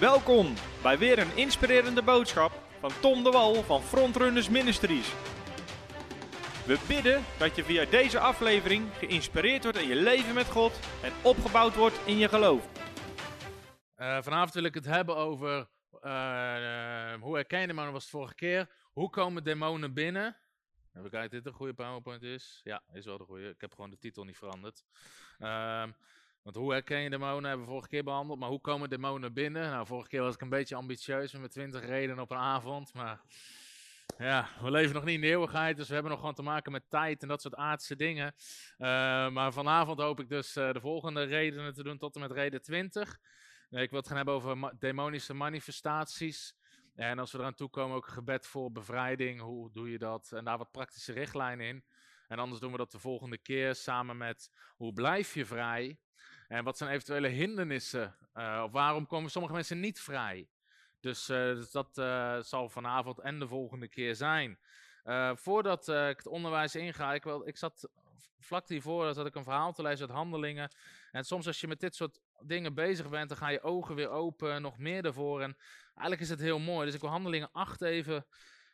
Welkom bij weer een inspirerende boodschap van Tom de Wal van Frontrunners Ministries. We bidden dat je via deze aflevering geïnspireerd wordt in je leven met God en opgebouwd wordt in je geloof. Uh, vanavond wil ik het hebben over uh, hoe herken je demonen was het vorige keer. Hoe komen demonen binnen? Even kijken, dit een goede PowerPoint is. Ja, is wel de goede. Ik heb gewoon de titel niet veranderd. Ehm, want hoe herken je demonen hebben we vorige keer behandeld. Maar hoe komen demonen binnen? Nou, vorige keer was ik een beetje ambitieus met 20 redenen op een avond. Maar ja, we leven nog niet in de eeuwigheid. Dus we hebben nog gewoon te maken met tijd en dat soort aardse dingen. Uh, maar vanavond hoop ik dus uh, de volgende redenen te doen tot en met reden 20. ik wil het gaan hebben over demonische manifestaties. En als we eraan toe komen, ook gebed voor bevrijding. Hoe doe je dat? En daar wat praktische richtlijnen in. En anders doen we dat de volgende keer samen met hoe blijf je vrij? En wat zijn eventuele hindernissen? Uh, of waarom komen sommige mensen niet vrij? Dus, uh, dus dat uh, zal vanavond en de volgende keer zijn. voordat ik het onderwijs inga, ik, wel, ik zat vlak hiervoor dat ik een verhaal te lezen uit handelingen. En soms als je met dit soort dingen bezig bent, dan gaan je ogen weer open, nog meer ervoor. En eigenlijk is het heel mooi. Dus ik wil handelingen 8 even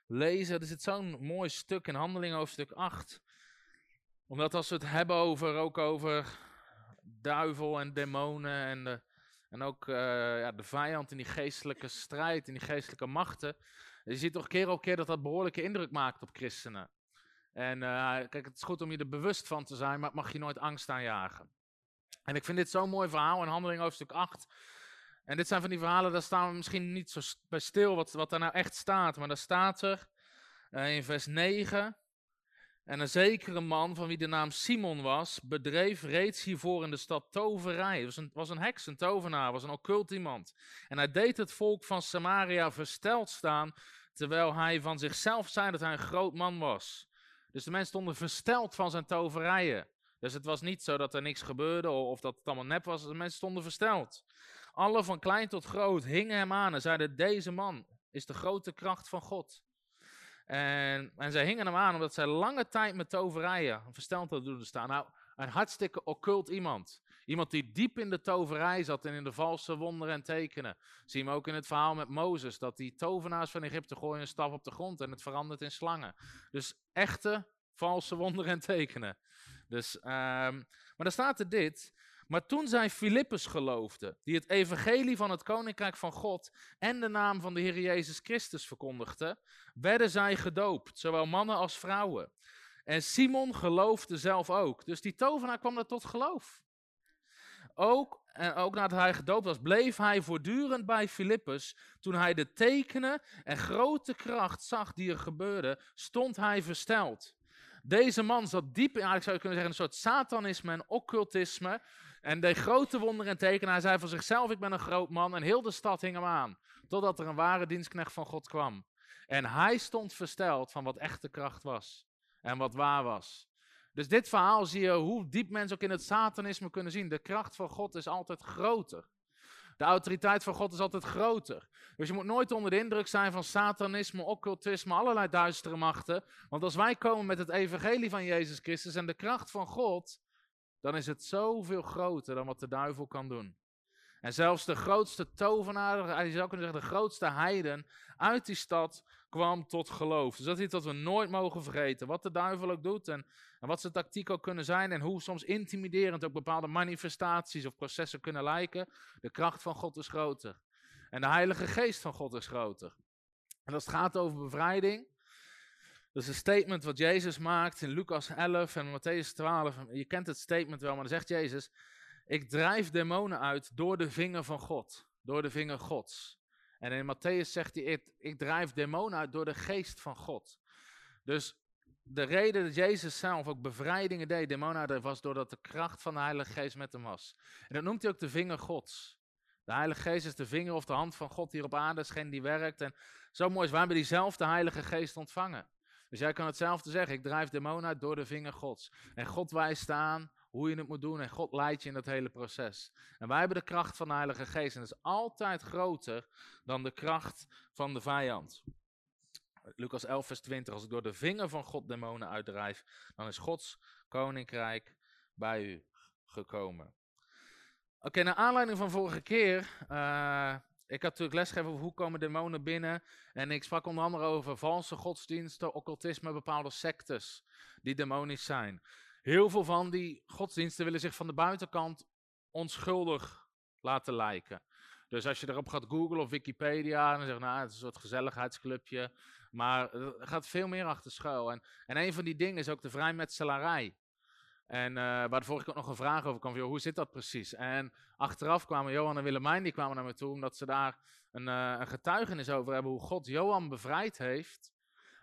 lezen. Er zit zo'n mooi stuk in handelingen hoofdstuk 8. Omdat als we het hebben over, ook over duivel en demonen en, en ook uh, ja, de vijand in die geestelijke strijd, in die geestelijke machten. Je ziet toch keer op keer dat dat behoorlijke indruk maakt op christenen. En uh, kijk, het is goed om je er bewust van te zijn, maar het mag je nooit angst aanjagen. En ik vind dit zo'n mooi verhaal in Handeling hoofdstuk 8. En dit zijn van die verhalen, daar staan we misschien niet zo bij stil wat, wat er nou echt staat. Maar daar staat er uh, in vers 9. En een zekere man, van wie de naam Simon was, bedreef reeds hiervoor in de stad toverij. Het was een, was een heks, een tovenaar, was een occult iemand. En hij deed het volk van Samaria versteld staan, terwijl hij van zichzelf zei dat hij een groot man was. Dus de mensen stonden versteld van zijn toverijen. Dus het was niet zo dat er niks gebeurde of dat het allemaal nep was. De mensen stonden versteld. Alle van klein tot groot hingen hem aan en zeiden: Deze man is de grote kracht van God. En, en zij hingen hem aan omdat zij lange tijd met toverijen versteld hadden doen staan. Nou, een hartstikke occult iemand. Iemand die diep in de toverij zat en in de valse wonderen en tekenen. Zien we ook in het verhaal met Mozes, dat die tovenaars van Egypte gooien een staf op de grond en het verandert in slangen. Dus echte valse wonderen en tekenen. Dus, um, maar dan staat er dit. Maar toen zij Filippus geloofde, die het evangelie van het koninkrijk van God en de naam van de Heer Jezus Christus verkondigde, werden zij gedoopt, zowel mannen als vrouwen. En Simon geloofde zelf ook. Dus die tovenaar kwam er tot geloof. Ook, en ook nadat hij gedoopt was, bleef hij voortdurend bij Filippus. Toen hij de tekenen en grote kracht zag die er gebeurde, stond hij versteld. Deze man zat diep in, eigenlijk zou je kunnen zeggen, een soort satanisme en occultisme. En deed grote wonderen en tekenen. Hij zei van zichzelf, ik ben een groot man. En heel de stad hing hem aan. Totdat er een ware dienstknecht van God kwam. En hij stond versteld van wat echte kracht was. En wat waar was. Dus dit verhaal zie je hoe diep mensen ook in het satanisme kunnen zien. De kracht van God is altijd groter. De autoriteit van God is altijd groter. Dus je moet nooit onder de indruk zijn van satanisme, occultisme, allerlei duistere machten. Want als wij komen met het evangelie van Jezus Christus en de kracht van God, dan is het zoveel groter dan wat de duivel kan doen. En zelfs de grootste tovenaar, je zou kunnen zeggen de grootste heiden uit die stad kwam tot geloof. Dus dat is iets wat we nooit mogen vergeten. Wat de duivel ook doet en, en wat zijn tactiek ook kunnen zijn en hoe soms intimiderend ook bepaalde manifestaties of processen kunnen lijken. De kracht van God is groter. En de Heilige Geest van God is groter. En als het gaat over bevrijding, dat is een statement wat Jezus maakt in Lucas 11 en Matthäus 12. Je kent het statement wel, maar dan zegt Jezus: Ik drijf demonen uit door de vinger van God, door de vinger Gods. En in Matthäus zegt hij: ik, drijf demonen uit door de geest van God. Dus de reden dat Jezus zelf ook bevrijdingen deed, demonen uitdreef, was doordat de kracht van de Heilige Geest met hem was. En dat noemt hij ook de vinger Gods. De Heilige Geest is de vinger of de hand van God hier op aarde, is geen die werkt. En zo mooi is, we hebben diezelfde Heilige Geest ontvangen. Dus jij kan hetzelfde zeggen. Ik drijf demonen uit door de vinger Gods. En God wijst aan hoe je het moet doen. En God leidt je in dat hele proces. En wij hebben de kracht van de Heilige Geest. En dat is altijd groter dan de kracht van de vijand. Lucas 11, vers 20. Als ik door de vinger van God demonen uitdrijf, dan is Gods koninkrijk bij u gekomen. Oké, naar aanleiding van vorige keer uh, ik had natuurlijk lesgegeven over hoe komen demonen binnen. En ik sprak onder andere over valse godsdiensten, occultisme, bepaalde sectes die demonisch zijn. Heel veel van die godsdiensten willen zich van de buitenkant onschuldig laten lijken. Dus als je erop gaat googlen of Wikipedia, dan zeg je, nou, het is een soort gezelligheidsclubje. Maar er gaat veel meer achter schuil. En, en een van die dingen is ook de vrijmetselarij. En uh, waar de vorige keer ook nog een vraag over kwam, hoe zit dat precies? En achteraf kwamen Johan en Willemijn, die kwamen naar me toe, omdat ze daar een, uh, een getuigenis over hebben, hoe God Johan bevrijd heeft.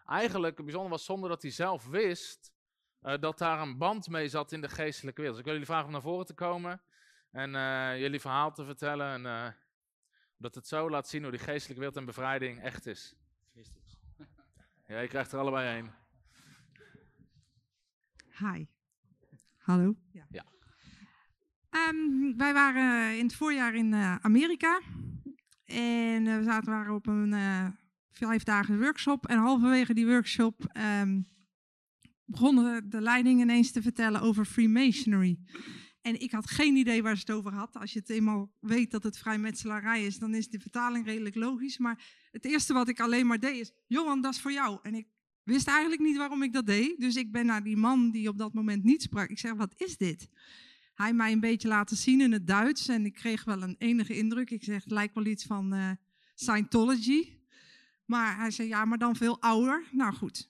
Eigenlijk, het bijzonder was, zonder dat hij zelf wist, uh, dat daar een band mee zat in de geestelijke wereld. Dus ik wil jullie vragen om naar voren te komen en jullie verhaal te vertellen. En dat het zo laat zien hoe die geestelijke wereld en bevrijding echt is. Ja, je krijgt er allebei één. Hi. Hallo. Ja. ja. Um, wij waren in het voorjaar in uh, Amerika. En uh, we zaten, waren op een uh, vijf dagen workshop. En halverwege die workshop um, begonnen de leiding ineens te vertellen over Freemasonry. En ik had geen idee waar ze het over had. Als je het eenmaal weet dat het vrijmetselarij is, dan is de vertaling redelijk logisch. Maar het eerste wat ik alleen maar deed is, Johan, dat is voor jou. En ik wist eigenlijk niet waarom ik dat deed. Dus ik ben naar die man die op dat moment niet sprak. Ik zeg, wat is dit? Hij mij een beetje laten zien in het Duits. En ik kreeg wel een enige indruk. Ik zeg, lijkt wel iets van uh, Scientology. Maar hij zei, ja, maar dan veel ouder. Nou goed.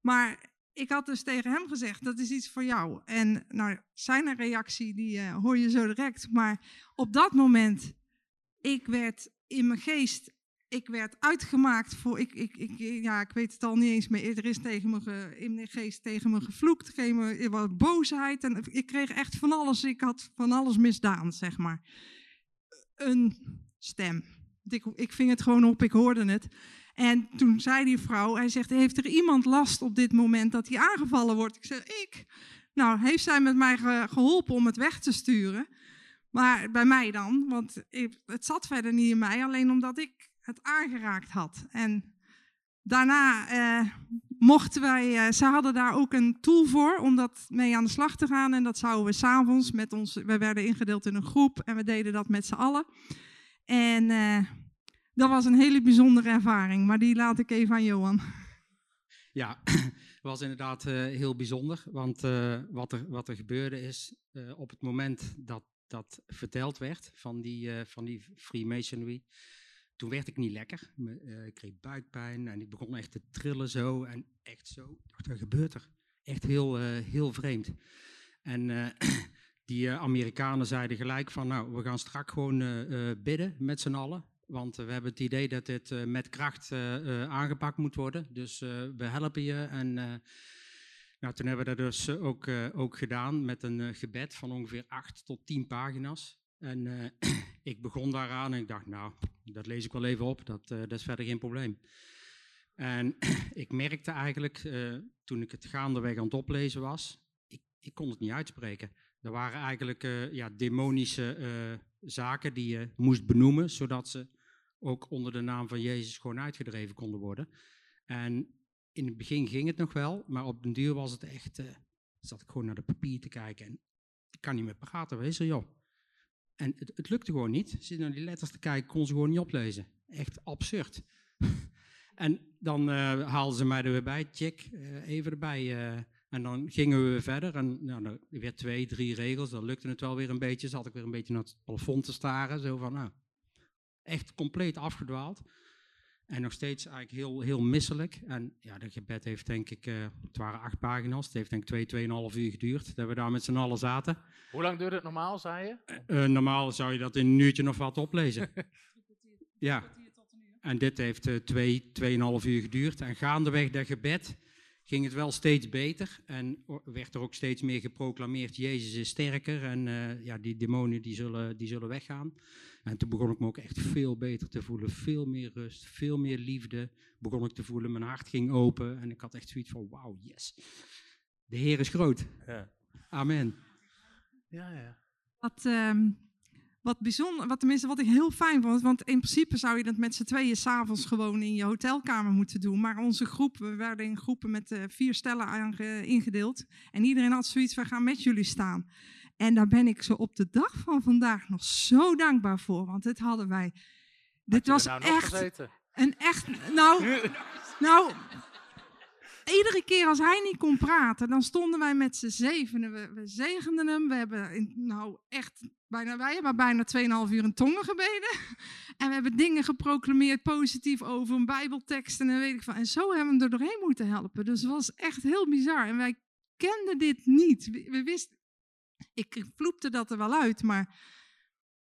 Maar ik had dus tegen hem gezegd, dat is iets voor jou. En nou, zijn reactie, die uh, hoor je zo direct. Maar op dat moment, ik werd in mijn geest, ik werd uitgemaakt voor, ik, ik, ik, ja, ik weet het al niet eens meer. Er is tegen me in mijn geest tegen me gevloekt, er was boosheid. En ik kreeg echt van alles, ik had van alles misdaan, zeg maar. Een stem. Ik, ik ving het gewoon op, ik hoorde het. En toen zei die vrouw, hij zegt, heeft er iemand last op dit moment dat hij aangevallen wordt? Ik zeg, ik. Nou, heeft zij met mij geholpen om het weg te sturen. Maar bij mij dan, want het zat verder niet in mij, alleen omdat ik het aangeraakt had. En daarna eh, mochten wij, eh, ze hadden daar ook een tool voor om dat mee aan de slag te gaan. En dat zouden we s'avonds met ons, we werden ingedeeld in een groep en we deden dat met z'n allen. En... Eh, dat was een hele bijzondere ervaring, maar die laat ik even aan Johan. Ja, was inderdaad heel bijzonder, want wat, er, wat er gebeurde is, op het moment dat dat verteld werd van die, van die Freemasonry, toen werd ik niet lekker. Me, ik kreeg buikpijn en ik begon echt te trillen zo en echt zo. Dacht, wat gebeurt er? Echt heel, heel vreemd. En die Amerikanen zeiden gelijk van, nou, we gaan straks gewoon bidden met z'n allen. Want we hebben het idee dat dit met kracht aangepakt moet worden. Dus we helpen je. En nou, toen hebben we dat dus ook, ook gedaan met een gebed van ongeveer 8 tot 10 pagina's. En ik begon daaraan en ik dacht, nou, dat lees ik wel even op. Dat, dat is verder geen probleem. En ik merkte eigenlijk, toen ik het gaandeweg aan het oplezen was, ik, ik kon het niet uitspreken. Er waren eigenlijk ja, demonische zaken die je moest benoemen, zodat ze ook onder de naam van Jezus gewoon uitgedreven konden worden. En in het begin ging het nog wel, maar op den duur was het echt, zat ik gewoon naar de papier te kijken en ik kan niet meer praten, wees er joh. En het, lukte gewoon niet. Zit naar die letters te kijken, kon ze gewoon niet oplezen. Echt absurd. en dan uh, haalden ze mij er weer bij, check, uh, even erbij. en dan gingen we weer verder en nou, er weer twee, drie regels, dan lukte het wel weer een beetje. Zat ik weer een beetje naar het plafond te staren, zo van, nou, echt compleet afgedwaald. En nog steeds eigenlijk heel, heel misselijk. En ja, dat gebed heeft denk ik, uh, het waren acht pagina's. Het heeft denk ik twee, tweeënhalf uur geduurd. Dat we daar met z'n allen zaten. Hoe lang duurde het normaal, zei je? Uh, normaal zou je dat in een uurtje nog wat oplezen. ja. En dit heeft twee, tweeënhalf uur geduurd. En gaandeweg dat gebed ging het wel steeds beter. En werd er ook steeds meer geproclameerd, Jezus is sterker. En ja, die demonen die zullen, die zullen weggaan. En toen begon ik me ook echt veel beter te voelen. Veel meer rust, veel meer liefde begon ik te voelen. Mijn hart ging open en ik had echt zoiets van, wauw, yes. De Heer is groot. Ja. Amen. Ja, ja. Wat, um, wat bijzonder, wat tenminste wat ik heel fijn vond, want in principe zou je dat met z'n tweeën s'avonds gewoon in je hotelkamer moeten doen. Maar onze groep, we werden in groepen met uh, vier stellen ingedeeld. En iedereen had zoiets, we gaan met jullie staan. En daar ben ik zo op de dag van vandaag nog zo dankbaar voor. Want dit hadden wij Dit was nou echt een echt. Nou, nou. Iedere keer als hij niet kon praten, dan stonden wij met z'n zevenen. We, we zegenden hem. We hebben in- nou echt bijna, wij hebben bijna 2,5 uur in tongen gebeden. En we hebben dingen geproclameerd positief over een bijbeltekst en weet ik van. En zo hebben we hem er doorheen moeten helpen. Dus het was echt heel bizar. En wij kenden dit niet. We, we wisten, ik vloepte dat er wel uit, maar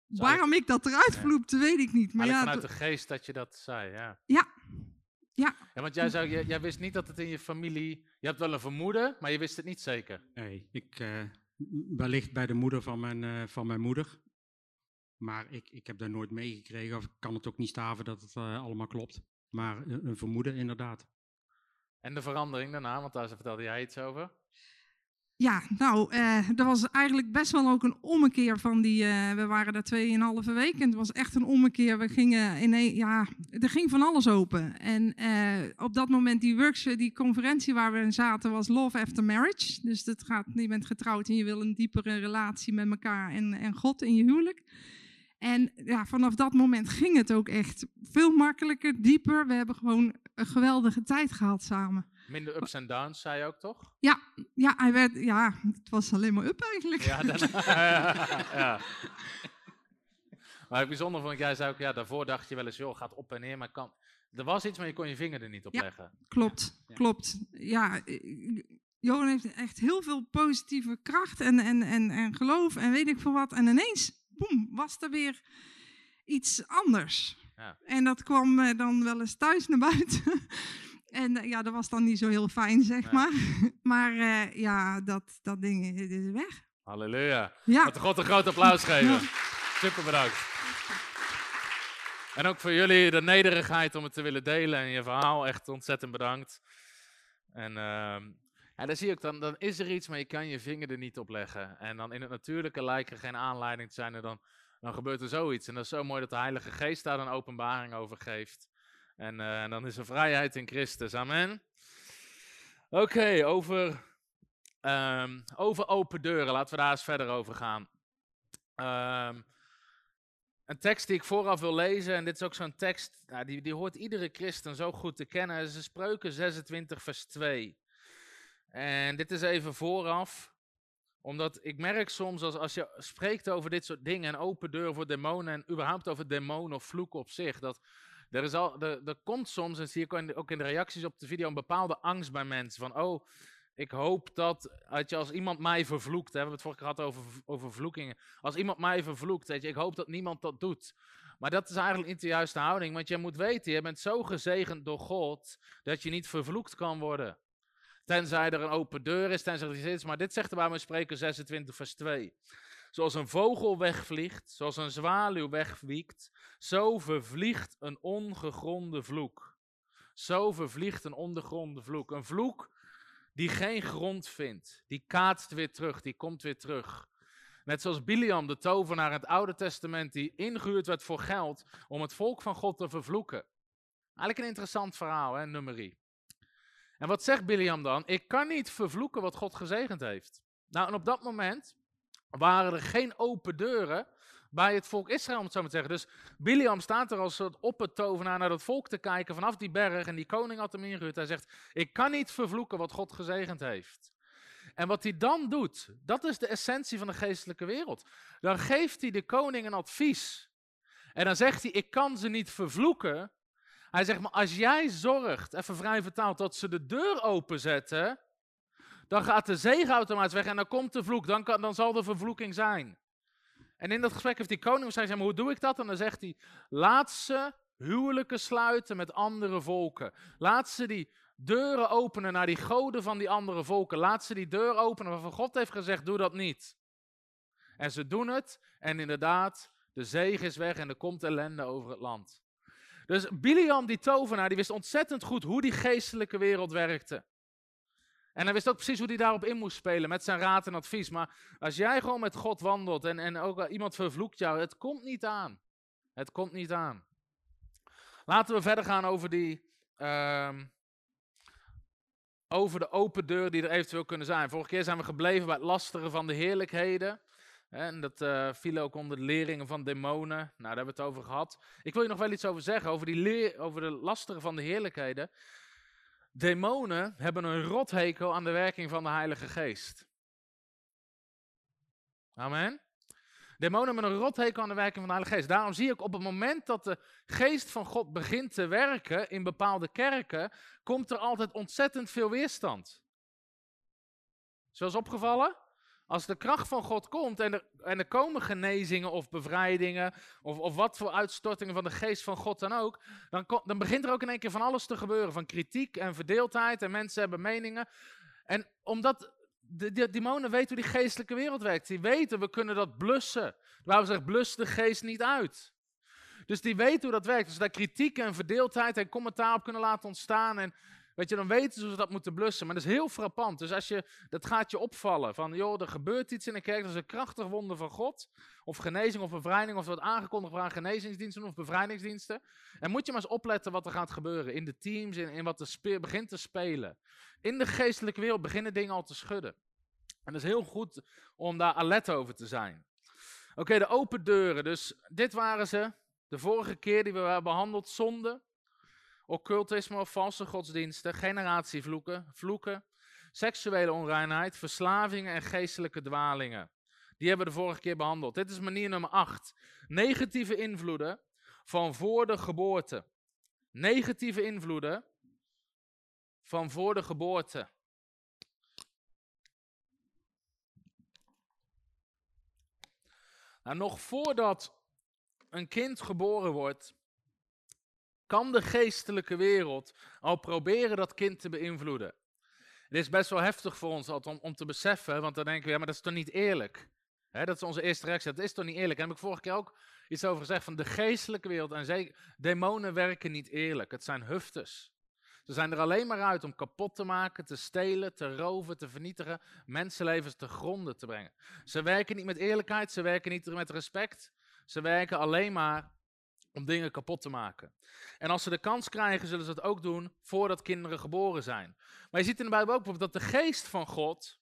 Zou waarom ik dat eruit Ja. vloepte, weet ik niet. Maar ja, vanuit de geest dat je dat zei, ja. Ja. Ja. Ja, want jij, zou, jij, jij wist niet dat het in je familie... Je hebt wel een vermoeden, maar je wist het niet zeker. Nee, ik, eh, m- wellicht bij de moeder van mijn, eh, van mijn moeder. Maar ik, ik heb daar nooit meegekregen, of ik kan het ook niet staven dat het eh, allemaal klopt. Maar een, een vermoeden inderdaad. En de verandering daarna, want daar vertelde jij iets over. Ja, nou, eh er was eigenlijk best wel ook een ommekeer van die. eh, we waren daar tweeënhalve week en het was echt een ommekeer. We gingen in ja, er ging van alles open. En eh, op dat moment die workshop, die conferentie waar we in zaten, was Love After Marriage. Dus dat gaat, je bent getrouwd en je wil een diepere relatie met elkaar en, en God in je huwelijk. En ja, vanaf dat moment ging het ook echt veel makkelijker, dieper. We hebben gewoon een geweldige tijd gehad samen. Minder ups en downs, zei je ook, toch? Ja, hij werd, ja, het was alleen maar up eigenlijk. Ja, daarna, ja. Maar het bijzonder vond ik, jij zei ook, ja, daarvoor dacht je wel eens, joh, gaat op en neer, maar kan... Er was iets, maar je kon je vinger er niet op Ja. leggen. Klopt, Ja. klopt. Ja, Johan heeft echt heel veel positieve kracht en, en, en, en geloof en weet ik veel wat. En ineens, boem, was er weer iets anders. Ja. En dat kwam eh, dan wel eens thuis naar buiten. en eh, ja, dat was dan niet zo heel fijn, zeg Ja. maar. maar eh, ja, dat, dat ding is weg. Halleluja. Ja, Laten God een groot applaus geven. Super bedankt. En ook voor jullie de nederigheid om het te willen delen en je verhaal. Echt ontzettend bedankt. En ehm, ja, dan zie ik dan, dan is er iets, maar je kan je vinger er niet op leggen. En dan in het natuurlijke lijkt er geen aanleiding te zijn en dan, dan gebeurt er zoiets. En dat is zo mooi dat de Heilige Geest daar een openbaring over geeft. En, eh, en dan is er vrijheid in Christus. Amen. Oké, over, ehm, over open deuren. Laten we daar eens verder over gaan. Ehm, een tekst die ik vooraf wil lezen, en dit is ook zo'n tekst, die, die hoort iedere christen zo goed te kennen, is Spreuken 26, vers 2. En dit is even vooraf, omdat ik merk soms als, als je spreekt over dit soort dingen, en open deuren voor demonen, en überhaupt over demonen of vloeken op zich, dat er, is al, komt soms, en zie ik ook in de- reacties op de video, een bepaalde angst bij mensen. Van, oh, ik hoop dat, je, als iemand mij vervloekt, hè, we het vorige keer gehad over, over vloekingen. Als iemand mij vervloekt, je, ik hoop dat niemand dat doet. Maar dat is eigenlijk niet de juiste houding, want je moet weten, je bent zo gezegend door God, dat je niet vervloekt kan worden. Tenzij er een open deur is, tenzij er iets is. Maar dit zegt de Bijbel in Spreuken 26 vers 2. Zoals een vogel wegvliegt, zoals een zwaluw wegwiekt, zo vervliegt een ongegronde vloek. Zo vervliegt een ondergronde vloek. Een vloek die geen grond vindt. Die kaatst weer terug, die komt weer terug. Net zoals Biliam, de tovenaar in het Oude Testament, die ingehuurd werd voor geld om het volk van God te vervloeken. Eigenlijk een interessant verhaal, hè, nummerie. En wat zegt Biliam dan? Ik kan niet vervloeken wat God gezegend heeft. Nou, en op dat moment waren er geen open deuren bij het volk Israël, om het zo maar te zeggen. Dus Biliam staat er als soort oppertovenaar naar dat volk te kijken vanaf die berg. En die koning had hem ingehuurd. Hij zegt, ik kan niet vervloeken wat God gezegend heeft. En wat hij dan doet, dat is de essentie van de geestelijke wereld. Dan geeft hij de koning een advies. En dan zegt hij, ik kan ze niet vervloeken. Hij zegt, maar als jij zorgt, even vrij vertaald, dat ze de deur openzetten, dan gaat de zegen automatisch weg en dan komt de vloek. Dan, kan, dan zal de vervloeking zijn. En in dat gesprek heeft die koning gezegd, maar hoe doe ik dat? En dan zegt hij, laat ze huwelijken sluiten met andere volken. Laat ze die deuren openen naar die goden van die andere volken. Laat ze die deur openen waarvan God heeft gezegd, doe dat niet. En ze doen het en inderdaad, de zegen is weg en er komt ellende over het land. Dus Biliam, die tovenaar, die wist ontzettend goed hoe die geestelijke wereld werkte. En hij wist ook precies hoe hij daarop in moest spelen met zijn raad en advies. Maar als jij gewoon met God wandelt en, en ook iemand vervloekt jou, het komt niet aan. Het komt niet aan. Laten we verder gaan over die. ehm, over de open deur die er eventueel kunnen zijn. Vorige keer zijn we gebleven bij het lasteren van de heerlijkheden. En dat uh, viel ook onder de leringen van demonen. Nou, daar hebben we het over gehad. Ik wil je nog wel iets over zeggen, over, die leer, over de lasteren van de heerlijkheden. Demonen hebben een rothekel aan de werking van de Heilige Geest. Amen. Demonen hebben een rothekel aan de werking van de Heilige Geest. Daarom zie ik op het moment dat de geest van God begint te werken in bepaalde kerken, komt er altijd ontzettend veel weerstand. Zoals opgevallen? Als de kracht van God komt en er, en er komen genezingen of bevrijdingen of, of wat voor uitstortingen van de geest van God dan ook, dan, dan begint er ook in één keer van alles te gebeuren. Van kritiek en verdeeldheid en mensen hebben meningen. En omdat de, de demonen weten hoe die geestelijke wereld werkt. Die weten, we kunnen dat blussen. Waarom zegt blus de geest niet uit? Dus die weten hoe dat werkt. Dus daar kritiek en verdeeldheid en commentaar op kunnen laten ontstaan. En Weet je, dan weten ze hoe ze dat moeten blussen. Maar dat is heel frappant. Dus als je, dat gaat je opvallen. Van, joh, er gebeurt iets in de kerk. Dat is een krachtig wonder van God. Of genezing of bevrijding. Of er wordt aangekondigd voor genezingsdiensten of bevrijdingsdiensten. En moet je maar eens opletten wat er gaat gebeuren. In de teams, in, wat er begint te spelen. In de geestelijke wereld beginnen dingen al te schudden. En dat is heel goed om daar alert over te zijn. Oké, de open deuren. Dus dit waren ze. De vorige keer die we hebben behandeld. Zonde occultisme valse godsdiensten, generatievloeken, vloeken, seksuele onreinheid, verslavingen en geestelijke dwalingen. Die hebben we de vorige keer behandeld. Dit is manier nummer 8. Negatieve invloeden van voor de geboorte. Negatieve invloeden van voor de geboorte. Nou, nog voordat een kind geboren wordt, kan de geestelijke wereld al proberen dat kind te beïnvloeden. Het is best wel heftig voor ons om, om te beseffen, want dan denken we, ja, maar dat is toch niet eerlijk? dat is onze eerste reactie, dat is toch niet eerlijk? Daar heb ik vorige keer ook iets over gezegd, van de geestelijke wereld en zeker, demonen werken niet eerlijk, het zijn huftes. Ze zijn er alleen maar uit om kapot te maken, te stelen, te roven, te vernietigen, mensenlevens te gronden te brengen. Ze werken niet met eerlijkheid, ze werken niet met respect, ze werken alleen maar om dingen kapot te maken. En als ze de kans krijgen, zullen ze het ook doen voordat kinderen geboren zijn. Maar je ziet in de Bijbel ook dat de geest van God,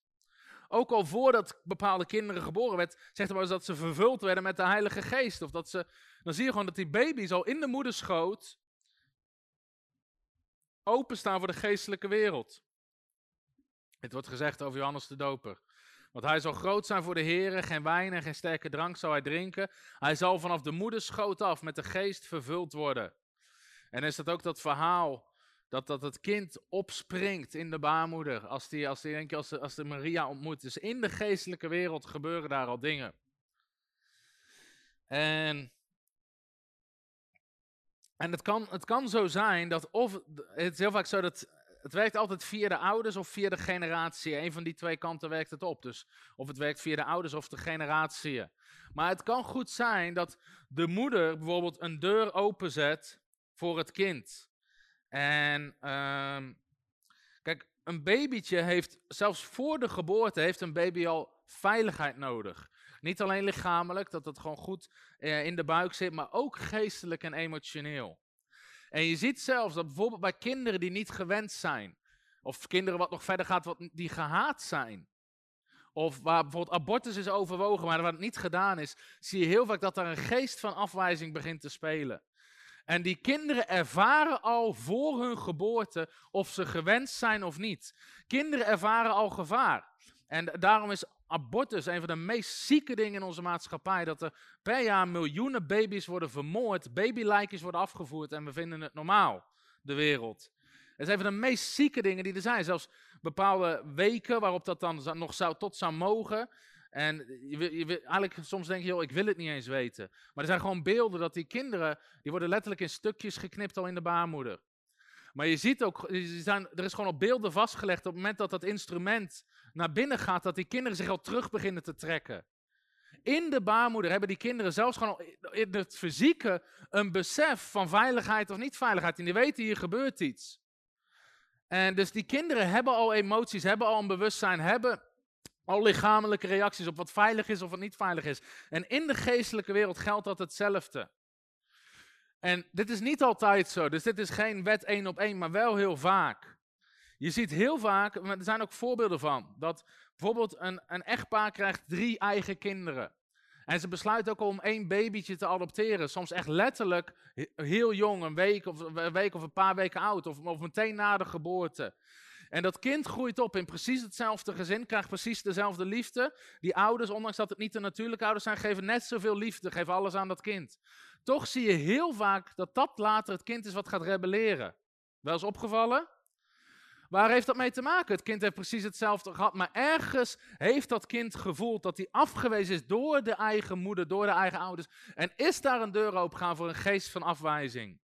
ook al voordat bepaalde kinderen geboren werd, zegt er maar eens dat ze vervuld werden met de Heilige Geest. Of dat ze, dan zie je gewoon dat die baby's al in de moederschoot openstaan voor de geestelijke wereld. Het wordt gezegd over Johannes de Doper. Want hij zal groot zijn voor de Heer, geen wijn en geen sterke drank zal hij drinken. Hij zal vanaf de moederschoot af met de geest vervuld worden. En is dat ook dat verhaal dat, dat het kind opspringt in de baarmoeder als die, als die, denk je, als de, als de Maria ontmoet. Dus in de geestelijke wereld gebeuren daar al dingen. En, en het, kan, het kan zo zijn dat, of het is heel vaak zo dat het werkt altijd via de ouders of via de generatie. Een van die twee kanten werkt het op. Dus of het werkt via de ouders of de generatie. Maar het kan goed zijn dat de moeder bijvoorbeeld een deur openzet voor het kind. En uh, kijk, een babytje heeft, zelfs voor de geboorte, heeft een baby al veiligheid nodig. Niet alleen lichamelijk, dat het gewoon goed eh, in de buik zit, maar ook geestelijk en emotioneel. En je ziet zelfs dat bijvoorbeeld bij kinderen die niet gewend zijn, of kinderen wat nog verder gaat, wat, die gehaat zijn, of waar bijvoorbeeld abortus is overwogen, maar wat niet gedaan is, zie je heel vaak dat daar een geest van afwijzing begint te spelen. En die kinderen ervaren al voor hun geboorte of ze gewenst zijn of niet. Kinderen ervaren al gevaar. En daarom is abortus een van de meest zieke dingen in onze maatschappij. Dat er per jaar miljoenen baby's worden vermoord, babylijkjes worden afgevoerd en we vinden het normaal, de wereld. Het is een van de meest zieke dingen die er zijn. Zelfs bepaalde weken waarop dat dan nog zou, tot zou mogen. En je, je, eigenlijk soms denk je, joh, ik wil het niet eens weten. Maar er zijn gewoon beelden dat die kinderen, die worden letterlijk in stukjes geknipt al in de baarmoeder. Maar je ziet ook, er is gewoon op beelden vastgelegd op het moment dat dat instrument naar binnen gaat, dat die kinderen zich al terug beginnen te trekken. In de baarmoeder hebben die kinderen zelfs gewoon in het fysieke een besef van veiligheid of niet veiligheid. En die weten hier gebeurt iets. En dus die kinderen hebben al emoties, hebben al een bewustzijn, hebben al lichamelijke reacties op wat veilig is of wat niet veilig is. En in de geestelijke wereld geldt dat hetzelfde. En dit is niet altijd zo, dus dit is geen wet één op één, maar wel heel vaak. Je ziet heel vaak, er zijn ook voorbeelden van, dat bijvoorbeeld een, een echtpaar krijgt drie eigen kinderen. En ze besluiten ook om één babytje te adopteren. Soms echt letterlijk heel jong, een week of een, week of een paar weken oud, of, of meteen na de geboorte. En dat kind groeit op in precies hetzelfde gezin, krijgt precies dezelfde liefde. Die ouders, ondanks dat het niet de natuurlijke ouders zijn, geven net zoveel liefde, geven alles aan dat kind. Toch zie je heel vaak dat dat later het kind is wat gaat rebelleren. Wel eens opgevallen? Waar heeft dat mee te maken? Het kind heeft precies hetzelfde gehad, maar ergens heeft dat kind gevoeld dat hij afgewezen is door de eigen moeder, door de eigen ouders. En is daar een deur opengaan voor een geest van afwijzing?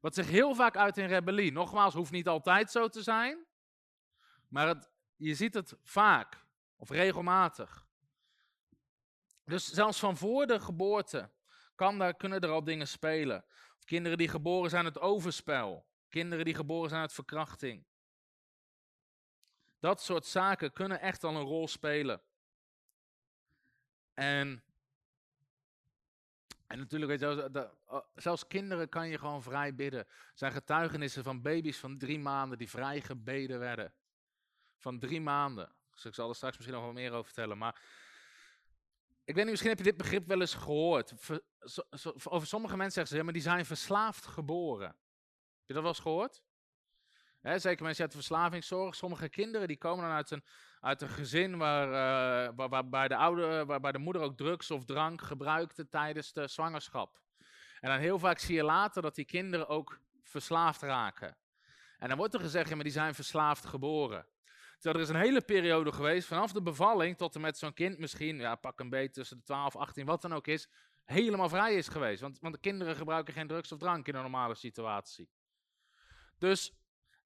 Wat zich heel vaak uit in rebellie. Nogmaals, hoeft niet altijd zo te zijn, maar het, je ziet het vaak of regelmatig. Dus zelfs van voor de geboorte kan daar, kunnen er al dingen spelen. Of kinderen die geboren zijn uit overspel. Kinderen die geboren zijn uit verkrachting. Dat soort zaken kunnen echt al een rol spelen. En, en natuurlijk, weet je, oh, zelfs kinderen kan je gewoon vrij bidden. Er zijn getuigenissen van baby's van drie maanden die vrij gebeden werden. Van drie maanden. Dus ik zal er straks misschien nog wel meer over vertellen. Maar ik weet niet, misschien heb je dit begrip wel eens gehoord. over sommige mensen zeggen ze, ja, maar die zijn verslaafd geboren. Heb je dat wel eens gehoord? zeker mensen uit de verslavingszorg. Sommige kinderen die komen dan uit een, uit een gezin waar, uh, waar, de waarbij de moeder ook drugs of drank gebruikte tijdens de zwangerschap. En dan heel vaak zie je later dat die kinderen ook verslaafd raken. En dan wordt er gezegd, maar die zijn verslaafd geboren. Er is een hele periode geweest, vanaf de bevalling tot en met zo'n kind misschien, ja, pak een beetje tussen de 12, 18, wat dan ook is, helemaal vrij is geweest. Want, want de kinderen gebruiken geen drugs of drank in een normale situatie. Dus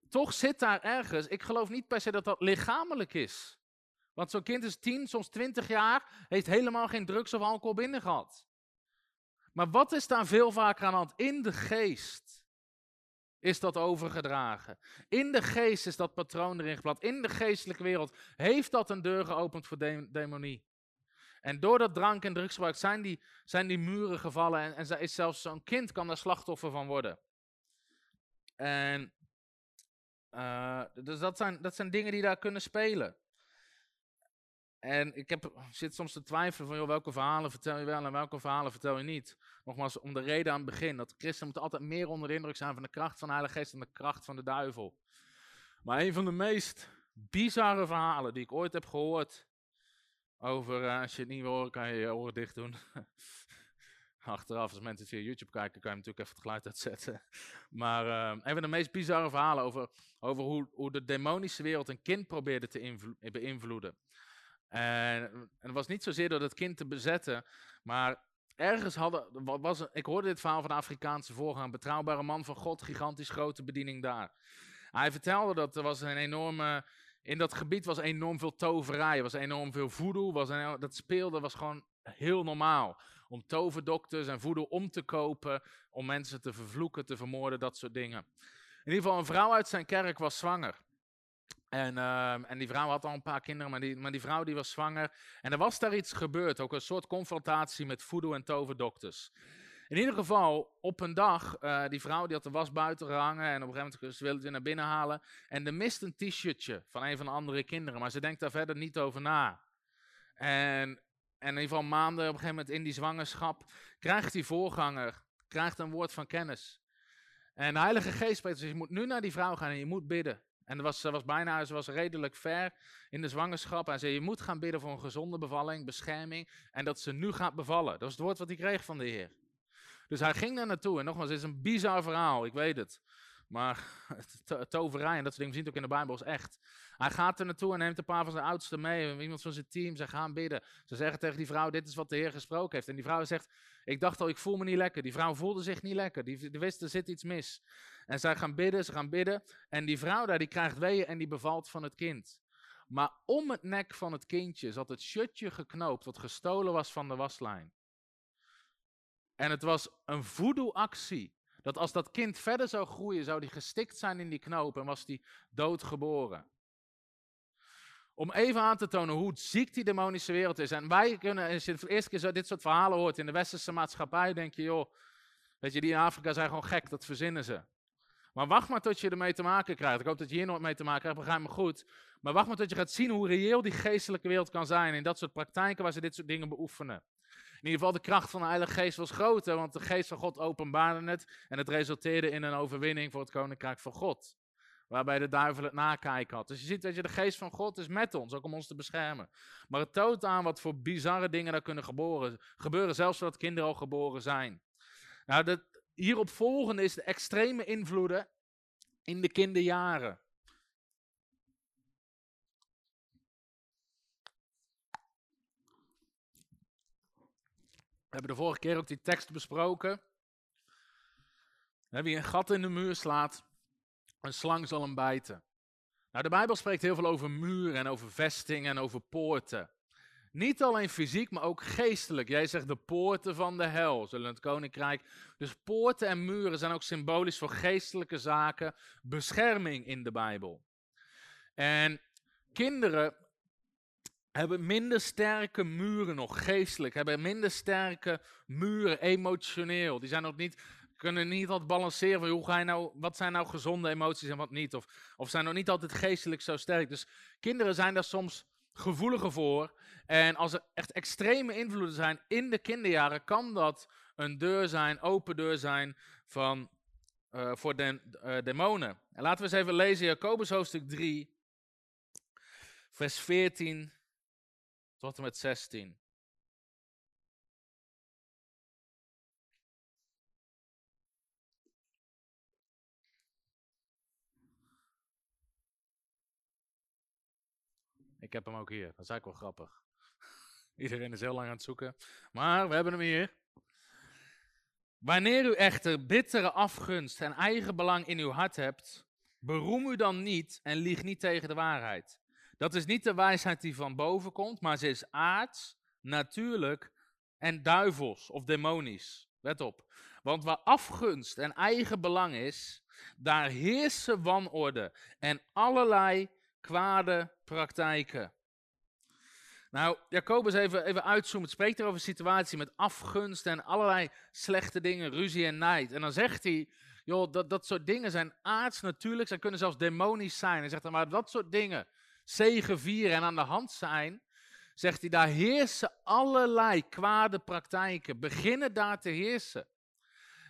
toch zit daar ergens, ik geloof niet per se dat dat lichamelijk is. Want zo'n kind is 10, soms 20 jaar, heeft helemaal geen drugs of alcohol binnen gehad. Maar wat is daar veel vaker aan de hand? In de geest is dat overgedragen. In de geest is dat patroon erin geplat. In de geestelijke wereld heeft dat een deur geopend voor demonie. En door dat drank- en drugsgebruik zijn die, zijn die muren gevallen en, is zelfs zo'n kind kan daar slachtoffer van worden. En uh, dus dat zijn, dat zijn dingen die daar kunnen spelen. En ik heb, zit soms te twijfelen van, joh, welke verhalen vertel je wel en welke verhalen vertel je niet. Nogmaals, om de reden aan het begin, dat christenen moeten altijd meer onder de indruk zijn van de kracht van de Heilige Geest dan de kracht van de duivel. Maar een van de meest bizarre verhalen die ik ooit heb gehoord over, uh, als je het niet wil horen, kan je je oren dicht doen. Achteraf, als mensen via YouTube kijken, kan je natuurlijk even het geluid uitzetten. Maar uh, een van de meest bizarre verhalen over, over hoe, hoe de demonische wereld een kind probeerde te beïnvloeden. En, en het was niet zozeer door het kind te bezetten, maar ergens hadden, was, ik hoorde dit verhaal van de Afrikaanse voorganger, betrouwbare man van God, gigantisch grote bediening daar. Hij vertelde dat er was een enorme, in dat gebied was enorm veel toverij, was enorm veel voodoo, was dat speelde, was gewoon heel normaal om toverdokters en voodoo om te kopen, om mensen te vervloeken, te vermoorden, dat soort dingen. In ieder geval, een vrouw uit zijn kerk was zwanger. En, uh, en die vrouw had al een paar kinderen, maar die, maar die vrouw die was zwanger. En er was daar iets gebeurd, ook een soort confrontatie met voodoo en toverdokters. In ieder geval, op een dag, uh, die vrouw die had de was buiten gehangen en op een gegeven moment wilde ze naar binnen halen. En er mist een t-shirtje van een van de andere kinderen, maar ze denkt daar verder niet over na. En en in ieder geval maanden op een gegeven moment in die zwangerschap, krijgt die voorganger, krijgt een woord van kennis. En de Heilige Geest spreekt, dus je moet nu naar die vrouw gaan en je moet bidden. En was, ze was bijna, ze was redelijk ver in de zwangerschap. En zei, je moet gaan bidden voor een gezonde bevalling, bescherming. En dat ze nu gaat bevallen. Dat is het woord wat hij kreeg van de Heer. Dus hij ging daar naartoe. En nogmaals, het is een bizar verhaal, ik weet het. Maar toverij en dat soort dingen, we zien het ook in de Bijbel, is echt. Hij gaat er naartoe en neemt een paar van zijn oudsten mee, iemand van zijn team. Ze gaan bidden. Ze zeggen tegen die vrouw, dit is wat de Heer gesproken heeft. En die vrouw zegt, ik dacht al, ik voel me niet lekker. Die vrouw voelde zich niet lekker. Die, die wist, er zit iets mis. En zij gaan bidden, ze gaan bidden. En die vrouw daar, die krijgt weeën en die bevalt van het kind. Maar om het nek van het kindje zat het shirtje geknoopt, wat gestolen was van de waslijn. En het was een voodoo-actie. Dat als dat kind verder zou groeien, zou die gestikt zijn in die knoop en was die doodgeboren. Om even aan te tonen hoe ziek die demonische wereld is. En wij kunnen, als je de eerste keer zo dit soort verhalen hoort in de westerse maatschappij, denk je, joh, weet je, die in Afrika zijn gewoon gek, dat verzinnen ze. Maar wacht maar tot je ermee te maken krijgt. Ik hoop dat je hier nooit mee te maken krijgt, begrijp me goed. Maar wacht maar tot je gaat zien hoe reëel die geestelijke wereld kan zijn. In dat soort praktijken waar ze dit soort dingen beoefenen. Ieder geval, de kracht van de Heilige Geest was groter, want de Geest van God openbaarde het. En het resulteerde in een overwinning voor het Koninkrijk van God. Waarbij de duivel het nakijken had. Dus je ziet, dat je, de geest van God is met ons, ook om ons te beschermen. Maar het toont aan wat voor bizarre dingen daar kunnen geboren, gebeuren, zelfs zodat kinderen al geboren zijn. Nou, de, hierop volgende is de extreme invloeden in de kinderjaren. We hebben de vorige keer ook die tekst besproken. Wie een gat in de muur slaat, een slang zal hem bijten. Nou, de Bijbel spreekt heel veel over muren en over vestingen en over poorten. Niet alleen fysiek, maar ook geestelijk. Jij zegt de poorten van de hel, zullen het koninkrijk. Dus poorten en muren zijn ook symbolisch voor geestelijke zaken, bescherming in de Bijbel. En kinderen hebben minder sterke muren nog geestelijk, hebben minder sterke muren emotioneel. Die zijn nog niet kunnen niet altijd balanceren van hoe ga je nou, wat zijn nou gezonde emoties en wat niet. Of, of zijn nog niet altijd geestelijk zo sterk. Dus kinderen zijn daar soms gevoeliger voor. En als er echt extreme invloeden zijn in de kinderjaren, kan dat een deur zijn, open deur zijn van, uh, voor de, uh, demonen. En laten we eens even lezen, Jacobus hoofdstuk 3, vers 14 tot en met 16. Ik heb hem ook hier. Dat is eigenlijk wel grappig. Iedereen is heel lang aan het zoeken. Maar we hebben hem hier. Wanneer u echter bittere afgunst en eigen belang in uw hart hebt, beroem u dan niet en lieg niet tegen de waarheid. Dat is niet de wijsheid die van boven komt, maar ze is aards, natuurlijk en duivels of demonisch. Let op. Want waar afgunst en eigen belang is, daar heersen wanorde en allerlei kwade praktijken. Nou, Jacobus even, even uitzoomen. Het spreekt er over een situatie met afgunst en allerlei slechte dingen, ruzie en nijd. En dan zegt hij, joh, dat, dat soort dingen zijn aards natuurlijk, ze kunnen zelfs demonisch zijn. Hij zegt dan, maar dat soort dingen vieren en aan de hand zijn, zegt hij, daar heersen allerlei kwade praktijken, beginnen daar te heersen.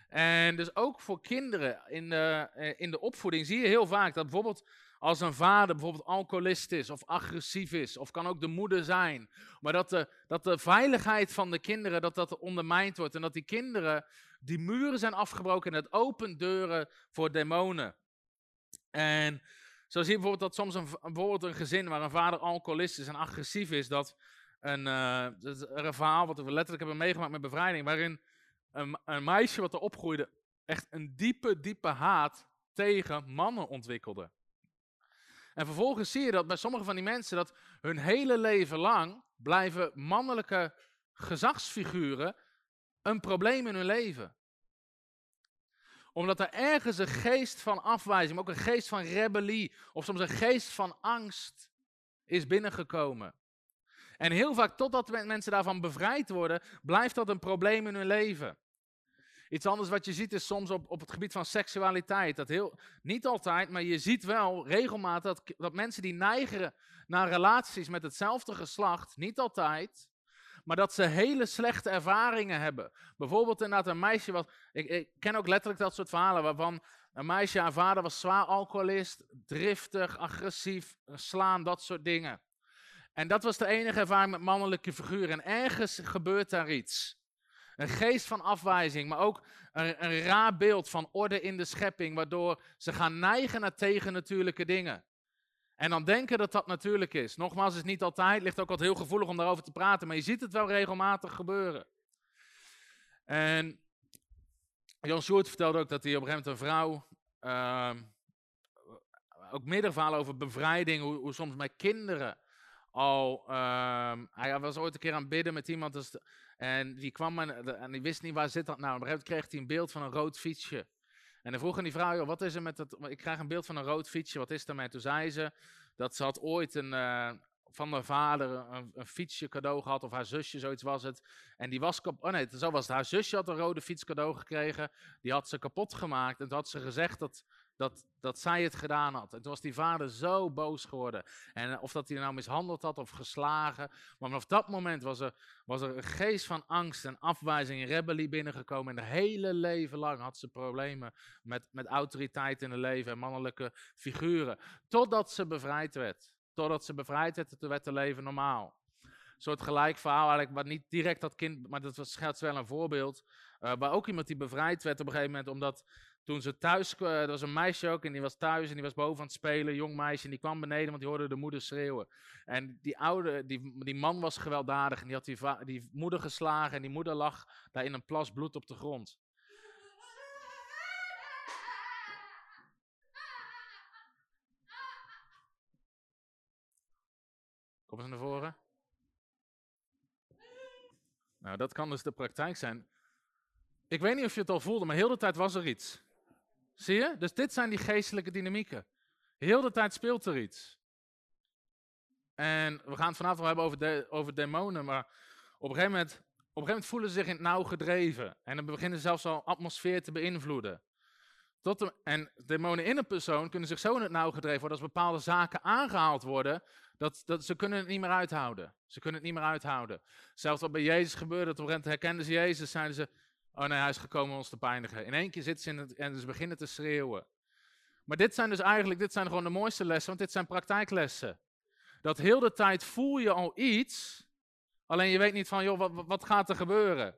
En dus ook voor kinderen in de, eh, in de opvoeding zie je heel vaak dat bijvoorbeeld als een vader bijvoorbeeld alcoholist is of agressief is, of kan ook de moeder zijn, maar dat de, dat de veiligheid van de kinderen, dat dat ondermijnd wordt en dat die kinderen, die muren zijn afgebroken en het opent deuren voor demonen. En zo zie je bijvoorbeeld dat soms een, bijvoorbeeld een gezin waar een vader alcoholist is en agressief is, dat een, uh, een verhaal wat we letterlijk hebben meegemaakt met bevrijding, waarin een, een meisje wat er opgroeide echt een diepe, diepe haat tegen mannen ontwikkelde. En vervolgens zie je dat bij sommige van die mensen dat hun hele leven lang blijven mannelijke gezagsfiguren een probleem in hun leven. Omdat er ergens een geest van afwijzing, maar ook een geest van rebellie of soms een geest van angst is binnengekomen. En heel vaak, totdat mensen daarvan bevrijd worden, blijft dat een probleem in hun leven. Iets anders wat je ziet is soms op, op het gebied van seksualiteit. Dat heel, niet altijd, maar je ziet wel regelmatig dat, dat mensen die neigen naar relaties met hetzelfde geslacht, niet altijd, maar dat ze hele slechte ervaringen hebben. Bijvoorbeeld inderdaad een meisje wat, ik, ik ken ook letterlijk dat soort verhalen waarvan een meisje, haar vader was zwaar alcoholist, driftig, agressief, slaan, dat soort dingen. En dat was de enige ervaring met mannelijke figuren. En ergens gebeurt daar iets. Een geest van afwijzing, maar ook een, een raar beeld van orde in de schepping, waardoor ze gaan neigen naar tegennatuurlijke dingen. En dan denken dat dat natuurlijk is. Nogmaals, is niet altijd, ligt ook altijd heel gevoelig om daarover te praten, maar je ziet het wel regelmatig gebeuren. En Jan Sjoerd vertelde ook dat hij op een gegeven moment een vrouw, uh, ook middenverhaal over bevrijding, hoe, soms met kinderen al, uh, hij was ooit een keer aan het bidden met iemand, dus en die kwam en, en die wist niet waar zit dat nou. Op een gegeven moment kreeg hij een beeld van een rood fietsje. En dan vroeg aan die vrouw, wat is er met dat, ik krijg een beeld van een rood fietsje, wat is er met? Toen zei ze, dat ze had ooit een, uh, van haar vader een, een, fietsje cadeau gehad, of haar zusje, zoiets was het. En die was kapot, oh nee, zo was het. Haar zusje had een rode fiets cadeau gekregen, die had ze kapot gemaakt. En toen had ze gezegd dat dat, dat zij het gedaan had. En toen was die vader zo boos geworden. En eh, of dat hij nou mishandeld had of geslagen. Maar vanaf dat moment was er, was er een geest van angst en afwijzing en rebellie binnengekomen. En het hele leven lang had ze problemen met, met autoriteit in het leven en mannelijke figuren. Totdat ze bevrijd werd. Totdat ze bevrijd werd, toen werd het leven normaal. Een soort gelijk verhaal eigenlijk, wat niet direct dat kind, maar dat was, wel een voorbeeld. Uh, waar ook iemand die bevrijd werd op een gegeven moment, omdat toen ze thuis, er was een meisje ook en die was thuis en die was boven aan het spelen, een jong meisje, en die kwam beneden, want die hoorde de moeder schreeuwen. En die oude, die, die man was gewelddadig en die had die, die moeder geslagen en die moeder lag daar in een plas bloed op de grond. Kom eens naar voren. Nou, dat kan dus de praktijk zijn. Ik weet niet of je het al voelde, maar heel de tijd was er iets. Zie je? Dus dit zijn die geestelijke dynamieken. Heel de tijd speelt er iets. En we gaan het vanavond wel hebben over, de, over demonen, maar op een, gegeven moment, op een gegeven moment voelen ze zich in het nauw gedreven. En dan beginnen ze zelfs al atmosfeer te beïnvloeden. Tot en demonen in een persoon kunnen zich zo in het nauw gedreven worden als bepaalde zaken aangehaald worden, dat, dat, ze kunnen het niet meer uithouden. Ze kunnen het niet meer uithouden. Zelfs wat bij Jezus gebeurde, op een herkenden ze Jezus, zeiden ze, oh nee, hij is gekomen om ons te pijnigen. In één keer zitten ze in het, en ze beginnen te schreeuwen. Maar dit zijn dus eigenlijk, dit zijn gewoon de mooiste lessen, want dit zijn praktijklessen. Dat heel de tijd voel je al iets, alleen je weet niet van, joh, wat, wat gaat er gebeuren?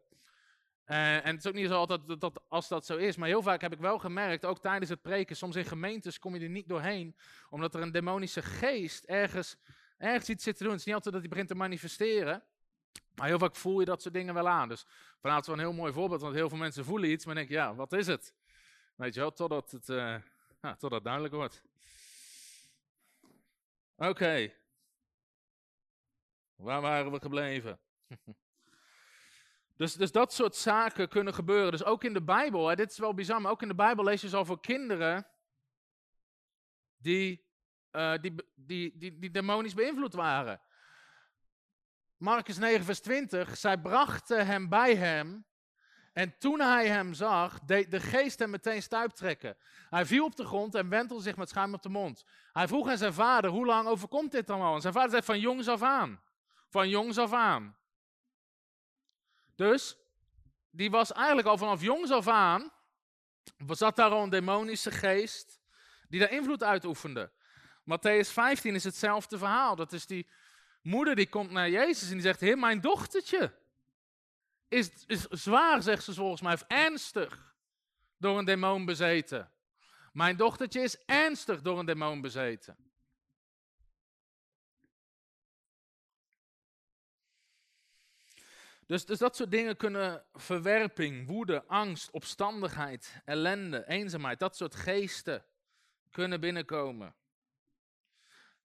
Uh, en het is ook niet zo altijd dat, dat, als dat zo is, maar heel vaak heb ik wel gemerkt, ook tijdens het preken, soms in gemeentes kom je er niet doorheen, omdat er een demonische geest ergens, ergens iets zit te doen. Het is niet altijd dat hij begint te manifesteren, maar heel vaak voel je dat soort dingen wel aan. Dus vanavond is wel een heel mooi voorbeeld, want heel veel mensen voelen iets, maar denken, ja, wat is het? Weet je wel, totdat het, uh, ja, totdat duidelijk wordt. Oké. Waar waren we gebleven? Dus, dus dat soort zaken kunnen gebeuren. Dus ook in de Bijbel, hè, dit is wel bizar, maar ook in de Bijbel lees je zo over kinderen die, uh, die, die, die, die demonisch beïnvloed waren. Marcus 9, vers 20. Zij brachten hem bij hem. En toen hij hem zag, deed de geest hem meteen stuiptrekken. Hij viel op de grond en wentelde zich met schuim op de mond. Hij vroeg aan zijn vader, hoe lang overkomt dit allemaal? En zijn vader zei, van jongs af aan. Van jongs af aan. Dus, die was eigenlijk al vanaf jongs af aan, zat daar al een demonische geest, die daar invloed uitoefende. Matthäus 15 is hetzelfde verhaal. Dat is die moeder die komt naar Jezus en die zegt, heer, mijn dochtertje is, is zwaar, zegt ze volgens mij, ernstig door een demon bezeten. Mijn dochtertje is ernstig door een demon bezeten. Dus, dus dat soort dingen kunnen verwerping, woede, angst, opstandigheid, ellende, eenzaamheid, dat soort geesten kunnen binnenkomen.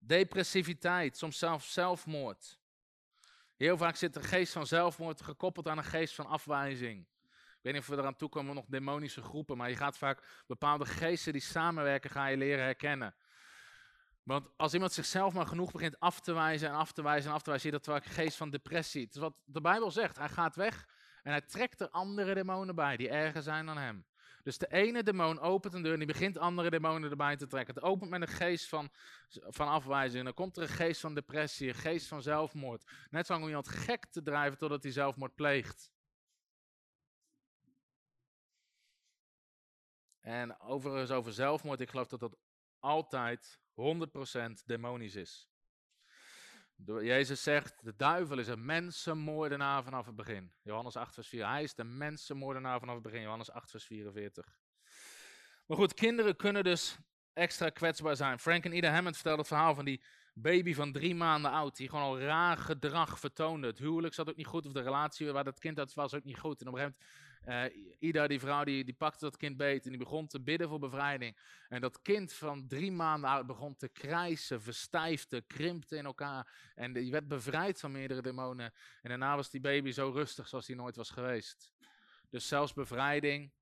Depressiviteit, soms zelfs zelfmoord. Heel vaak zit de geest van zelfmoord gekoppeld aan een geest van afwijzing. Ik weet niet of we eraan toe komen, nog demonische groepen, maar je gaat vaak bepaalde geesten die samenwerken, ga je leren herkennen. Want als iemand zichzelf maar genoeg begint af te wijzen en af te wijzen en af te wijzen, zie je dat vaak geest van depressie. Het is wat de Bijbel zegt. Hij gaat weg en hij trekt er andere demonen bij die erger zijn dan hem. Dus de ene demon opent een deur en die begint andere demonen erbij te trekken. Het opent met een geest van, van afwijzing. Dan komt er een geest van depressie, een geest van zelfmoord. Net zo om iemand gek te drijven totdat hij zelfmoord pleegt. En overigens over zelfmoord, ik geloof dat dat altijd 100% demonisch is. Jezus zegt, de duivel is een mensenmoordenaar vanaf het begin. Johannes 8 vers 4. Hij is de mensenmoordenaar vanaf het begin. Johannes 8 vers 44. Maar goed, kinderen kunnen dus extra kwetsbaar zijn. Frank en Ida Hammond vertelde het verhaal van die baby van drie maanden oud, die gewoon al raar gedrag vertoonde. Het huwelijk zat ook niet goed, of de relatie waar dat kind uit was ook niet goed. En op een gegeven moment uh, Ida, die vrouw, die, die pakte dat kind beet en die begon te bidden voor bevrijding. En dat kind van drie maanden oud begon te krijsen, verstijfde, krimpte in elkaar. En die werd bevrijd van meerdere demonen. En daarna was die baby zo rustig zoals hij nooit was geweest. Dus zelfs bevrijding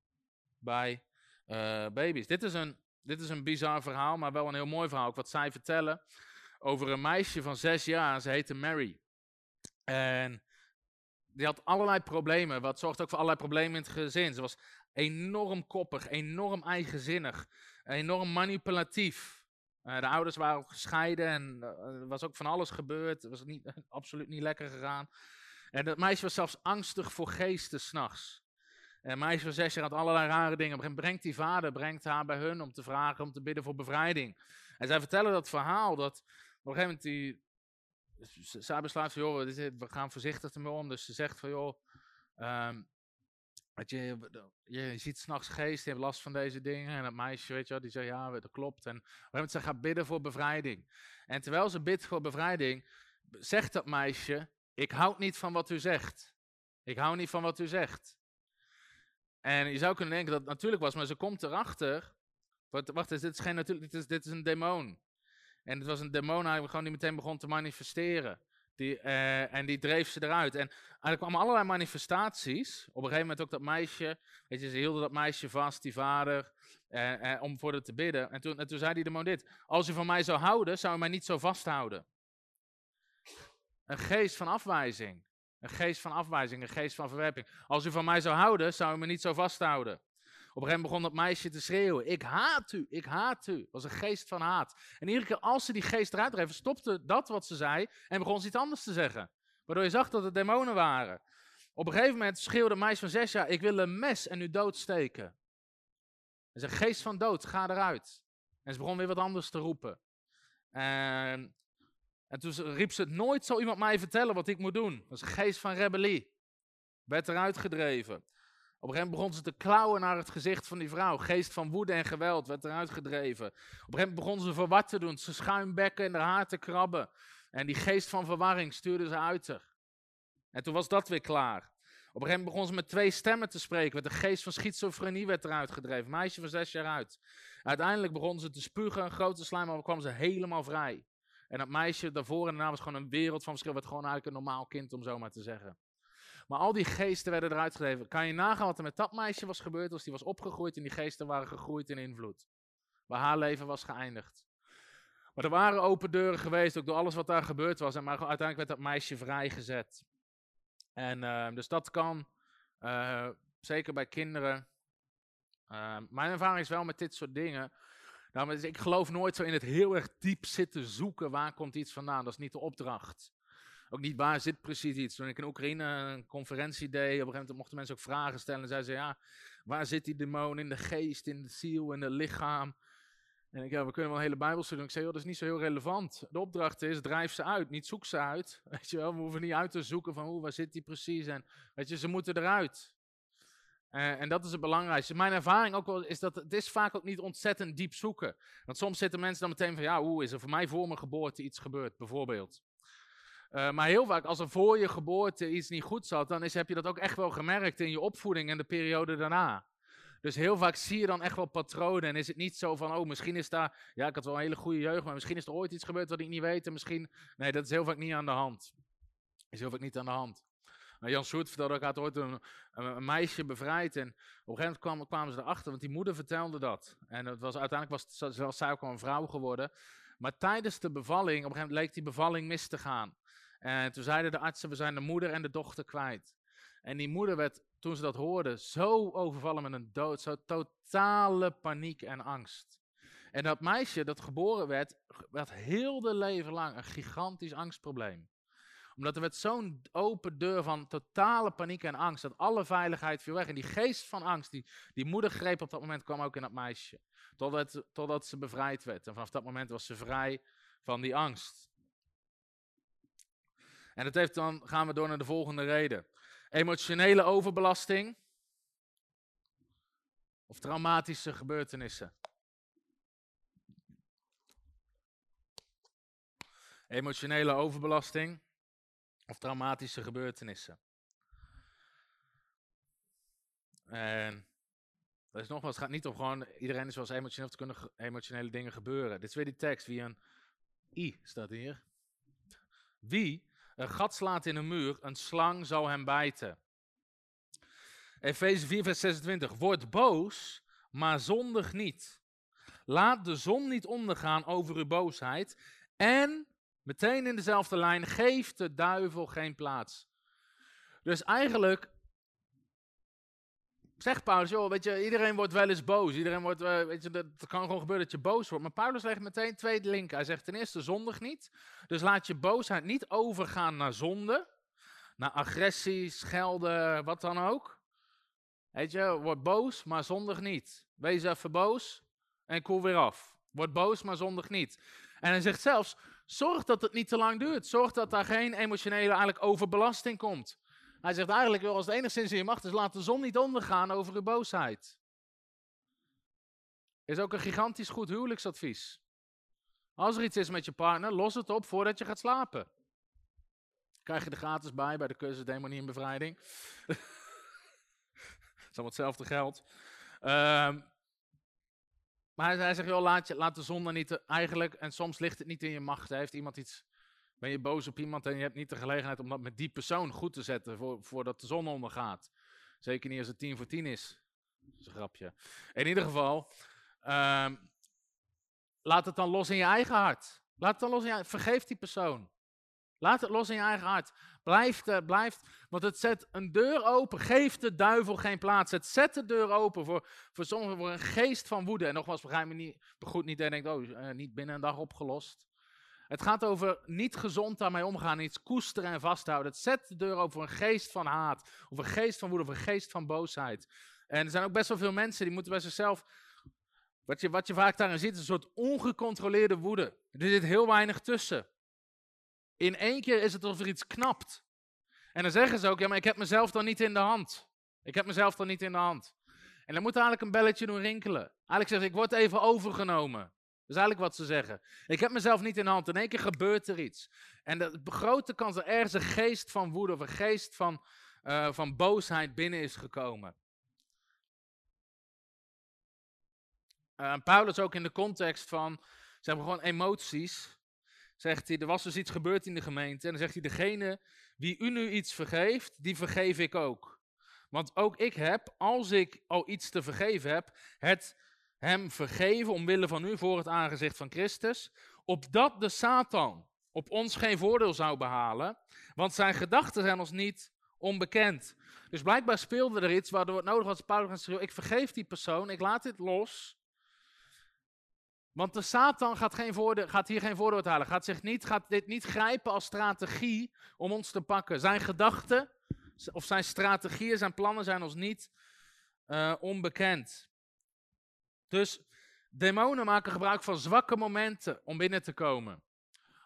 bij uh, baby's. Dit is, een, dit is een bizar verhaal, maar wel een heel mooi verhaal. Ook wat zij vertellen over een meisje van zes jaar. Ze heette Mary. En die had allerlei problemen. Wat zorgde ook voor allerlei problemen in het gezin. Ze was enorm koppig, enorm eigenzinnig, enorm manipulatief. Uh, de ouders waren ook gescheiden en uh, er was ook van alles gebeurd. Het was niet, absoluut niet lekker gegaan. En dat meisje was zelfs angstig voor geesten s'nachts. En meisje van zes jaar had allerlei rare dingen. Brengt die vader, brengt haar bij hun om te vragen, om te bidden voor bevrijding. En zij vertellen dat verhaal dat op een gegeven moment die, zij besluit van, joh, we gaan voorzichtig ermee om. Dus ze zegt van, joh, um, je, je ziet s'nachts geest, je hebt last van deze dingen. En dat meisje, weet je wel, die zegt, ja, dat klopt. En op een gegeven moment ze gaat bidden voor bevrijding. En terwijl ze bidt voor bevrijding, zegt dat meisje, ik hou niet van wat u zegt. Ik hou niet van wat u zegt. En je zou kunnen denken dat het natuurlijk was, maar ze komt erachter. Wacht, wacht dit is geen natuurlijk, dit is, dit is een demon. En het was een demon gewoon die meteen begon te manifesteren. Die, uh, en die dreef ze eruit. En er kwamen allerlei manifestaties. Op een gegeven moment ook dat meisje. Weet je, ze hielden dat meisje vast, die vader. Uh, uh, om voor haar te bidden. En toen, en toen zei die demon dit. Als u van mij zou houden, zou u mij niet zo vasthouden. Een geest van afwijzing. Een geest van afwijzing, een geest van verwerping. Als u van mij zou houden, zou u me niet zo vasthouden. Op een gegeven moment begon dat meisje te schreeuwen: Ik haat u, ik haat u. Dat was een geest van haat. En iedere keer als ze die geest eruit dreven, stopte dat wat ze zei en begon ze iets anders te zeggen. Waardoor je zag dat het demonen waren. Op een gegeven moment schreeuwde een meisje van zes jaar: Ik wil een mes en u doodsteken. En ze geest van dood, ga eruit. En ze begon weer wat anders te roepen. En en toen riep ze nooit zal iemand mij vertellen wat ik moet doen. Dat is een geest van rebellie. Werd eruit gedreven. Op een gegeven moment begon ze te klauwen naar het gezicht van die vrouw. Geest van woede en geweld werd eruit gedreven. Op een gegeven moment begon ze verward te doen. Ze schuimbekken en haar haar te krabben. En die geest van verwarring stuurde ze uit. En toen was dat weer klaar. Op een gegeven moment begon ze met twee stemmen te spreken. Met de geest van schizofrenie werd eruit gedreven. Meisje van zes jaar uit. Uiteindelijk begon ze te spugen, een grote slijm, maar kwam ze helemaal vrij. En dat meisje daarvoor en daarna was gewoon een wereld van verschil. Werd gewoon eigenlijk een normaal kind, om zo maar te zeggen. Maar al die geesten werden eruit gedreven. Kan je nagaan wat er met dat meisje was gebeurd als die was opgegroeid en die geesten waren gegroeid in invloed. Waar haar leven was geëindigd. Maar er waren open deuren geweest, ook door alles wat daar gebeurd was. En maar uiteindelijk werd dat meisje vrijgezet. En uh, dus dat kan, uh, zeker bij kinderen. Uh, mijn ervaring is wel met dit soort dingen. Nou, ik geloof nooit zo in het heel erg diep zitten zoeken. Waar komt iets vandaan? Dat is niet de opdracht. Ook niet waar zit precies iets. Toen ik in Oekraïne een conferentie deed, op een gegeven moment mochten mensen ook vragen stellen. En zeiden ze, ja, waar zit die demon in de geest, in de ziel, in het lichaam? En ik, ja, we kunnen wel een hele Bijbel doen. Ik zei, joh, dat is niet zo heel relevant. De opdracht is, drijf ze uit, niet zoek ze uit. Weet je wel, we hoeven niet uit te zoeken van, hoe, waar zit die precies? En weet je, ze moeten eruit. Uh, en dat is het belangrijkste. Mijn ervaring ook wel is dat het is vaak ook niet ontzettend diep zoeken. Want soms zitten mensen dan meteen van, ja, hoe is er voor mij voor mijn geboorte iets gebeurd, bijvoorbeeld. Uh, maar heel vaak, als er voor je geboorte iets niet goed zat, dan is, heb je dat ook echt wel gemerkt in je opvoeding en de periode daarna. Dus heel vaak zie je dan echt wel patronen en is het niet zo van, oh, misschien is daar, ja, ik had wel een hele goede jeugd, maar misschien is er ooit iets gebeurd wat ik niet weet en misschien, nee, dat is heel vaak niet aan de hand. Is heel vaak niet aan de hand. Nou, Jan Soert vertelde ook, had ooit een, een, meisje bevrijd. En op een gegeven moment kwamen, kwamen ze erachter, want die moeder vertelde dat. En het was, uiteindelijk was zij ook al een vrouw geworden. Maar tijdens de bevalling, op een gegeven moment leek die bevalling mis te gaan. En toen zeiden de artsen, we zijn de moeder en de dochter kwijt. En die moeder werd, toen ze dat hoorde, zo overvallen met een dood. Zo totale paniek en angst. En dat meisje dat geboren werd, werd heel de leven lang een gigantisch angstprobleem omdat er werd zo'n open deur van totale paniek en angst. Dat alle veiligheid viel weg. En die geest van angst, die, die moeder greep op dat moment, kwam ook in dat meisje. Totdat, totdat ze bevrijd werd. En vanaf dat moment was ze vrij van die angst. En dat heeft dan, gaan we door naar de volgende reden. Emotionele overbelasting. Of traumatische gebeurtenissen. Emotionele overbelasting of traumatische gebeurtenissen. En dat is nogmaals, het gaat niet om gewoon, iedereen is wel eens emotioneel te kunnen emotionele dingen gebeuren. Dit is weer die tekst, wie een I staat hier. Wie een gat slaat in een muur, een slang zal hem bijten. Efeze 4, vers 26. Word boos, maar zondig niet. Laat de zon niet ondergaan over uw boosheid. En Meteen in dezelfde lijn, geef de duivel geen plaats. Dus eigenlijk zegt Paulus, joh, weet je, iedereen wordt wel eens boos. Iedereen wordt, uh, weet je, dat, het kan gewoon gebeuren dat je boos wordt. Maar Paulus legt meteen twee linken. Hij zegt ten eerste zondig niet. Dus laat je boosheid niet overgaan naar zonde. Naar agressie, schelden, wat dan ook. Weet je, word boos, maar zondig niet. Wees even boos en koel weer af. Word boos, maar zondig niet. En hij zegt zelfs, zorg dat het niet te lang duurt. Zorg dat daar geen emotionele eigenlijk overbelasting komt. Hij zegt eigenlijk, als het enigszins in je macht is, laat de zon niet ondergaan over uw boosheid. Is ook een gigantisch goed huwelijksadvies. Als er iets is met je partner, los het op voordat je gaat slapen. Krijg je er gratis bij, bij de cursus Demonie en Bevrijding. dat is allemaal hetzelfde geld. Ehm, maar hij, zegt, joh, laat, je, laat de zon dan niet, eigenlijk, en soms ligt het niet in je macht. Heeft iemand iets ben je boos op iemand en je hebt niet de gelegenheid om dat met die persoon goed te zetten voor, voordat de zon ondergaat. Zeker niet als het tien voor tien is. Dat is een grapje. In ieder geval, um, laat het dan los in je eigen hart. Laat het dan los in je Vergeef die persoon. Laat het los in je eigen hart. Blijf, uh, blijf, want het zet een deur open. Geef de duivel geen plaats. Het zet de deur open voor, voor sommigen voor een geest van woede. En nogmaals, begrijp me niet, goed niet en denkt, oh, uh, niet binnen een dag opgelost. Het gaat over niet gezond daarmee omgaan, iets koesteren en vasthouden. Het zet de deur open voor een geest van haat, of een geest van woede, of een geest van boosheid. En er zijn ook best wel veel mensen die moeten bij zichzelf. Wat je, wat je vaak daarin ziet, is een soort ongecontroleerde woede. Er zit heel weinig tussen. In één keer is het alsof er iets knapt. En dan zeggen ze ook, ja, maar ik heb mezelf dan niet in de hand. Ik heb mezelf dan niet in de hand. En dan moet eigenlijk een belletje doen rinkelen. Eigenlijk zeggen ik word even overgenomen. Is eigenlijk wat ze zeggen. Ik heb mezelf niet in hand. In één keer gebeurt er iets. En de grote kans dat ergens een geest van woede of een geest van, uh, van boosheid binnen is gekomen. Uh, Paulus ook in de context van, zeg maar gewoon emoties, zegt hij, er was dus iets gebeurd in de gemeente. En dan zegt hij, degene wie u nu iets vergeeft, die vergeef ik ook. Want ook ik heb, als ik al iets te vergeven heb, het hem vergeven omwille van u voor het aangezicht van Christus, opdat de Satan op ons geen voordeel zou behalen, want zijn gedachten zijn ons niet onbekend. Dus blijkbaar speelde er iets waardoor het nodig was, Paulus zei, ik vergeef die persoon, ik laat dit los. Want de Satan gaat, geen voordeel, gaat hier geen voordeel halen, gaat, zich niet, gaat dit niet grijpen als strategie om ons te pakken. Zijn gedachten of zijn strategieën, zijn plannen zijn ons niet uh, onbekend. Dus demonen maken gebruik van zwakke momenten om binnen te komen.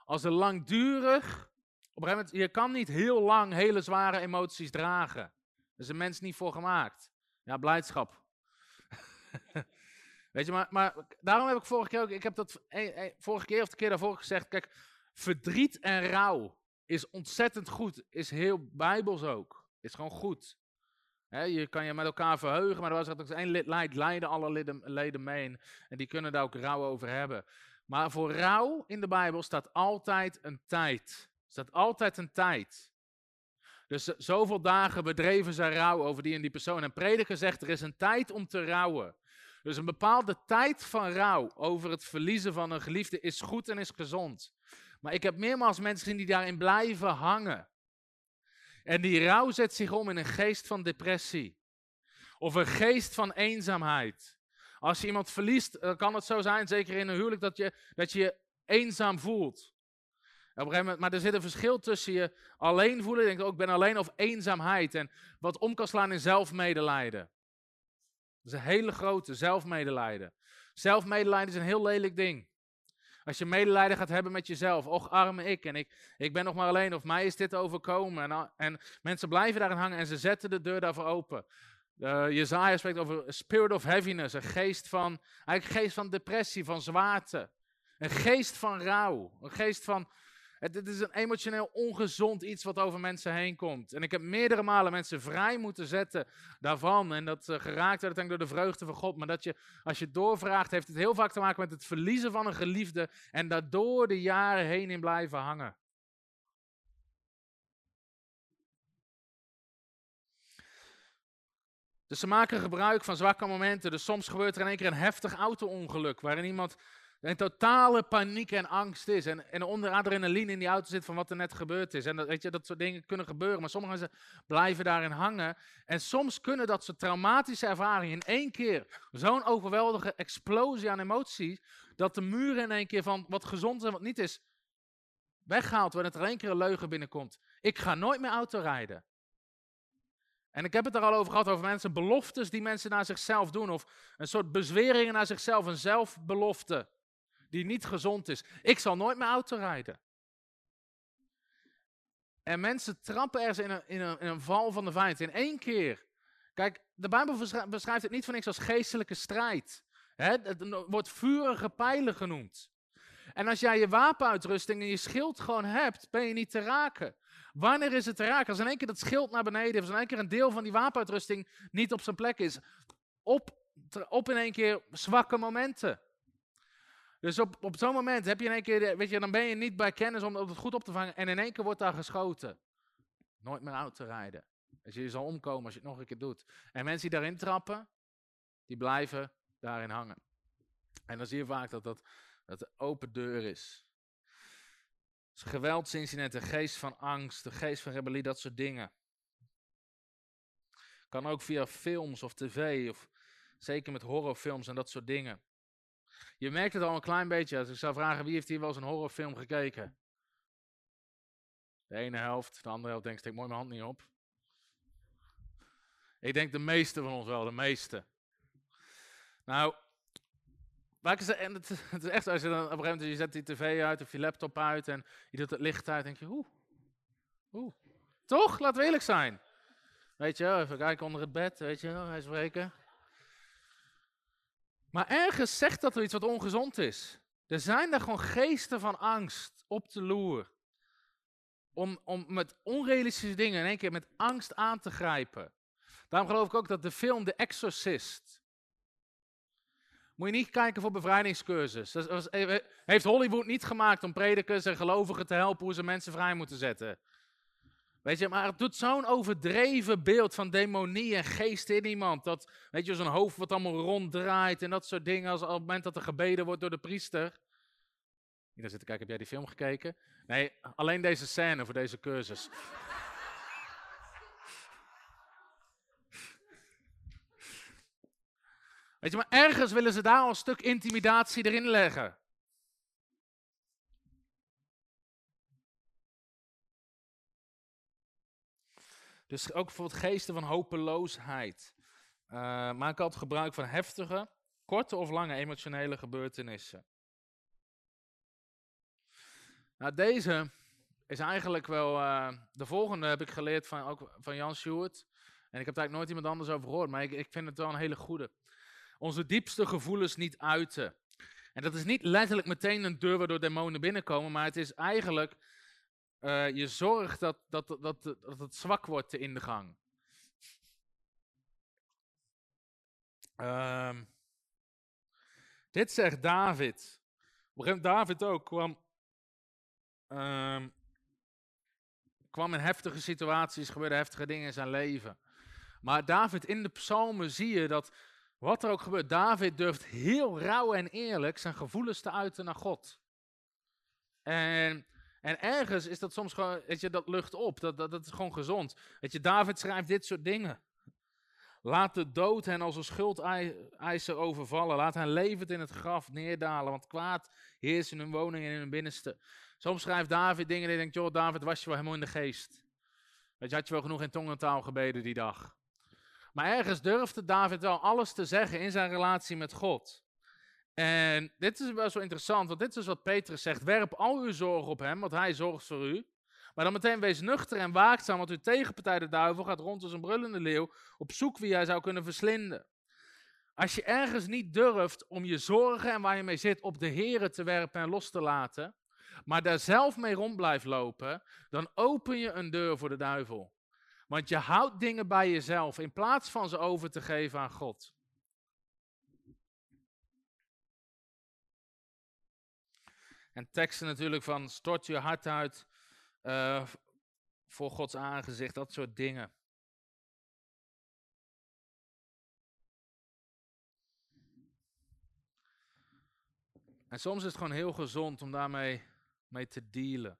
Als er langdurig, op een moment, je kan niet heel lang hele zware emoties dragen. Daar is een mens niet voor gemaakt. Ja, blijdschap. Weet je, maar, maar daarom heb ik vorige keer ook, ik heb dat eh, eh, vorige keer of de keer daarvoor gezegd, kijk, verdriet en rouw is ontzettend goed, is heel bijbels ook, is gewoon goed je kan je met elkaar verheugen, maar er was ook één lid leidt, leiden alle leden, leden mee. En die kunnen daar ook rouw over hebben. Maar voor rouw in de Bijbel staat altijd een tijd. Staat altijd een tijd. Dus zoveel dagen bedreven zij rouw over die en die persoon. En prediker zegt, er is een tijd om te rouwen. Dus een bepaalde tijd van rouw over het verliezen van een geliefde is goed en is gezond. Maar ik heb meermaals mensen gezien die daarin blijven hangen. En die rouw zet zich om in een geest van depressie. Of een geest van eenzaamheid. Als je iemand verliest, dan kan het zo zijn, zeker in een huwelijk, dat je dat je, eenzaam voelt. Maar er zit een verschil tussen je alleen voelen, denk ook, ik ben alleen, of eenzaamheid. En wat om kan slaan in zelfmedelijden. Dat is een hele grote zelfmedelijden. Zelfmedelijden is een heel lelijk ding. Als je medelijden gaat hebben met jezelf. Och, arme ik. En ik, ik ben nog maar alleen. Of mij is dit overkomen. En, en mensen blijven daarin hangen en ze zetten de deur daarvoor open. Uh, Jezaja spreekt over spirit of heaviness. Een geest van, eigenlijk geest van depressie, van zwaarte. Een geest van rouw. Een geest van het, is een emotioneel ongezond iets wat over mensen heen komt. En ik heb meerdere malen mensen vrij moeten zetten daarvan. En dat uh, geraakt werd door de vreugde van God. Maar dat je, als je doorvraagt, heeft het heel vaak te maken met het verliezen van een geliefde. En daardoor de jaren heen in blijven hangen. Dus ze maken gebruik van zwakke momenten. Dus soms gebeurt er in één keer een heftig auto-ongeluk. Waarin iemand een totale paniek en angst is. En, en onder adrenaline in die auto zit van wat er net gebeurd is. En dat, weet je, dat soort dingen kunnen gebeuren. Maar sommige mensen blijven daarin hangen. En soms kunnen dat soort traumatische ervaringen in één keer zo'n overweldige explosie aan emoties. Dat de muren in één keer van wat gezond is en wat niet is worden. Dat er één keer een leugen binnenkomt. Ik ga nooit meer auto rijden. En ik heb het er al over gehad, over mensen, beloftes die mensen naar zichzelf doen. Of een soort bezweringen naar zichzelf, een zelfbelofte die niet gezond is. Ik zal nooit meer auto rijden. En mensen trappen ergens in een, in een, een val van de vijand in één keer. Kijk, de Bijbel beschrijft het niet voor niks als geestelijke strijd. het wordt vurige pijlen genoemd. En als jij je wapenuitrusting en je schild gewoon hebt, ben je niet te raken. Wanneer is het te raken? Als in één keer dat schild naar beneden is, als in één keer een deel van die wapenuitrusting niet op zijn plek is. Op, op in één keer zwakke momenten. Dus op, op zo'n moment heb je in één keer, weet je, dan ben je niet bij kennis om het goed op te vangen. En in één keer wordt daar geschoten. Nooit meer auto rijden. Dus je zal omkomen als je het nog een keer doet. En mensen die daarin trappen, die blijven daarin hangen. En dan zie je vaak dat dat, dat de open deur is. Dus geweldsincidenten, geest van angst, de geest van rebellie, dat soort dingen. Kan ook via films of tv, of zeker met horrorfilms en dat soort dingen. Je merkt het al een klein beetje. Als ik zou vragen wie heeft hier wel eens een horrorfilm gekeken? De ene helft, de andere helft denkt, steek mooi mijn hand niet op. Ik denk de meeste van ons wel, de meeste. Nou, en het, het, is echt, als je dan op een gegeven moment, je zet die tv uit of je laptop uit en je doet het licht uit, denk je, oeh, oeh. Toch? Laten we eerlijk zijn. Weet je, even kijken onder het bed, weet je, hij spreken. Maar ergens zegt dat er iets wat ongezond is. Er zijn daar gewoon geesten van angst op te loer. Om, om met onrealistische dingen in één keer met angst aan te grijpen. Daarom geloof ik ook dat de film The Exorcist. Moet je niet kijken voor bevrijdingscursus. Dat was, heeft Hollywood niet gemaakt om predikers en gelovigen te helpen hoe ze mensen vrij moeten zetten. Weet je, maar het doet zo'n overdreven beeld van demonie en geest in iemand. Dat, weet je, zo'n hoofd wat allemaal ronddraait en dat soort dingen. Als op het moment dat er gebeden wordt door de priester. Hier zit te kijken, heb jij die film gekeken? Nee, alleen deze scène voor deze cursus. Weet je, maar ergens willen ze daar al een stuk intimidatie erin leggen. Dus ook voor het geesten van hopeloosheid. Uh, maak altijd gebruik van heftige, korte of lange emotionele gebeurtenissen. Nou, deze is eigenlijk wel. Uh, de volgende heb ik geleerd van, ook van Jan Stewart. En ik heb daar nooit iemand anders over gehoord, maar ik, ik vind het wel een hele goede. Onze diepste gevoelens niet uiten. En dat is niet letterlijk meteen een deur waardoor demonen binnenkomen, maar het is eigenlijk uh, je zorgt dat, dat, dat, dat het zwak wordt in de gang. Um, dit zegt David. David ook kwam, um, kwam in heftige situaties, gebeurden heftige dingen in zijn leven. Maar David, in de psalmen zie je dat wat er ook gebeurt, David durft heel rauw en eerlijk zijn gevoelens te uiten naar God. En en ergens is dat soms gewoon, weet je, dat lucht op. Dat, dat, dat is gewoon gezond. Weet je, David schrijft dit soort dingen. Laat de dood hen als een schuldeiser overvallen. Laat hen levend in het graf neerdalen, want kwaad heerst in hun woning en in hun binnenste. Soms schrijft David dingen en je denkt, joh, David was je wel helemaal in de geest. Weet je, had je wel genoeg in tongentaal gebeden die dag. Maar ergens durfde David wel alles te zeggen in zijn relatie met God. En dit is wel zo interessant, want dit is wat Petrus zegt. Werp al uw zorg op hem, want hij zorgt voor u. Maar dan meteen wees nuchter en waakzaam, want uw tegenpartij de duivel gaat rond als een brullende leeuw op zoek wie hij zou kunnen verslinden. Als je ergens niet durft om je zorgen en waar je mee zit op de heren te werpen en los te laten, maar daar zelf mee rond blijft lopen, dan open je een deur voor de duivel. Want je houdt dingen bij jezelf in plaats van ze over te geven aan God. En teksten natuurlijk van stort je hart uit uh, voor Gods aangezicht, dat soort dingen. En soms is het gewoon heel gezond om daarmee mee te dealen.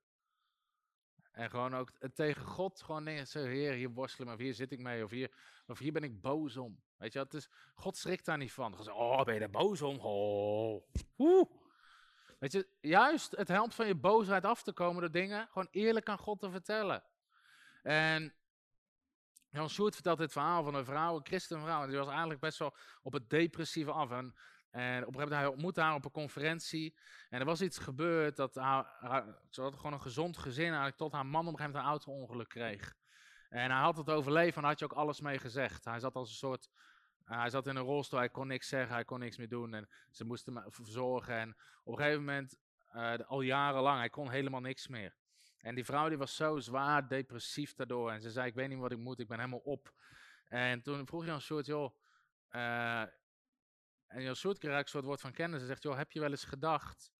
En gewoon ook eh, tegen God gewoon nee, zo, heer, hier worstelen, of hier zit ik mee, of hier, of hier ben ik boos om. Weet je, het is, God schrikt daar niet van. Zeggen oh, ben je er boos om? Oh. Weet je, juist het helpt van je boosheid af te komen door dingen gewoon eerlijk aan God te vertellen. En Jan Soert vertelt dit verhaal van een vrouw, een christenvrouw, en die was eigenlijk best wel op het depressieve af. En, en op een gegeven moment, hij ontmoette haar op een conferentie. En er was iets gebeurd, dat haar, ze had gewoon een gezond gezin, eigenlijk tot haar man op een gegeven moment een auto-ongeluk kreeg. En hij had het overleefd en had je ook alles mee gezegd. Hij zat als een soort, hij zat in een rolstoel, hij kon niks zeggen, hij kon niks meer doen. En ze moesten hem verzorgen. En op een gegeven moment, eh, al jarenlang, hij kon helemaal niks meer. En die vrouw die was zo zwaar depressief daardoor. En ze zei, ik weet niet wat ik moet, ik ben helemaal op. En toen vroeg Jan Soort, joh... eh, en Jan kreeg eigenlijk een soort woord van kennis. Hij zegt, joh, heb je wel eens gedacht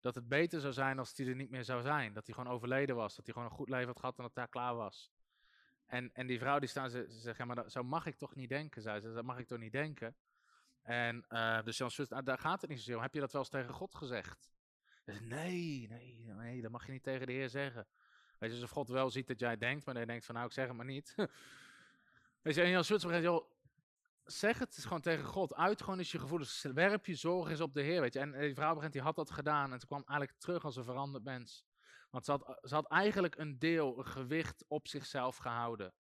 dat het beter zou zijn als hij er niet meer zou zijn? Dat hij gewoon overleden was, dat hij gewoon een goed leven had gehad en dat daar klaar was. En, en die vrouw die staan, ze, ze zegt, ja, maar dat, zo mag ik toch niet denken, zei ze. Dat mag ik toch niet denken? En eh, dus Jan Soort, ah, daar gaat het niet zozeer om. Heb je dat wel eens tegen God gezegd? Nee, nee, nee, dat mag je niet tegen de Heer zeggen. Weet je, alsof God wel ziet dat jij denkt, maar dan denkt van, nou, ik zeg het maar niet. Weet je, en Jan Soort zegt, joh, zeg het gewoon tegen God. Uit gewoon eens je gevoelens. Werp je zorgen eens op de Heer, weet je. En die vrouw begint, die had dat gedaan. En ze kwam eigenlijk terug als een veranderd mens. Want ze had, ze had eigenlijk een deel, een gewicht op zichzelf gehouden.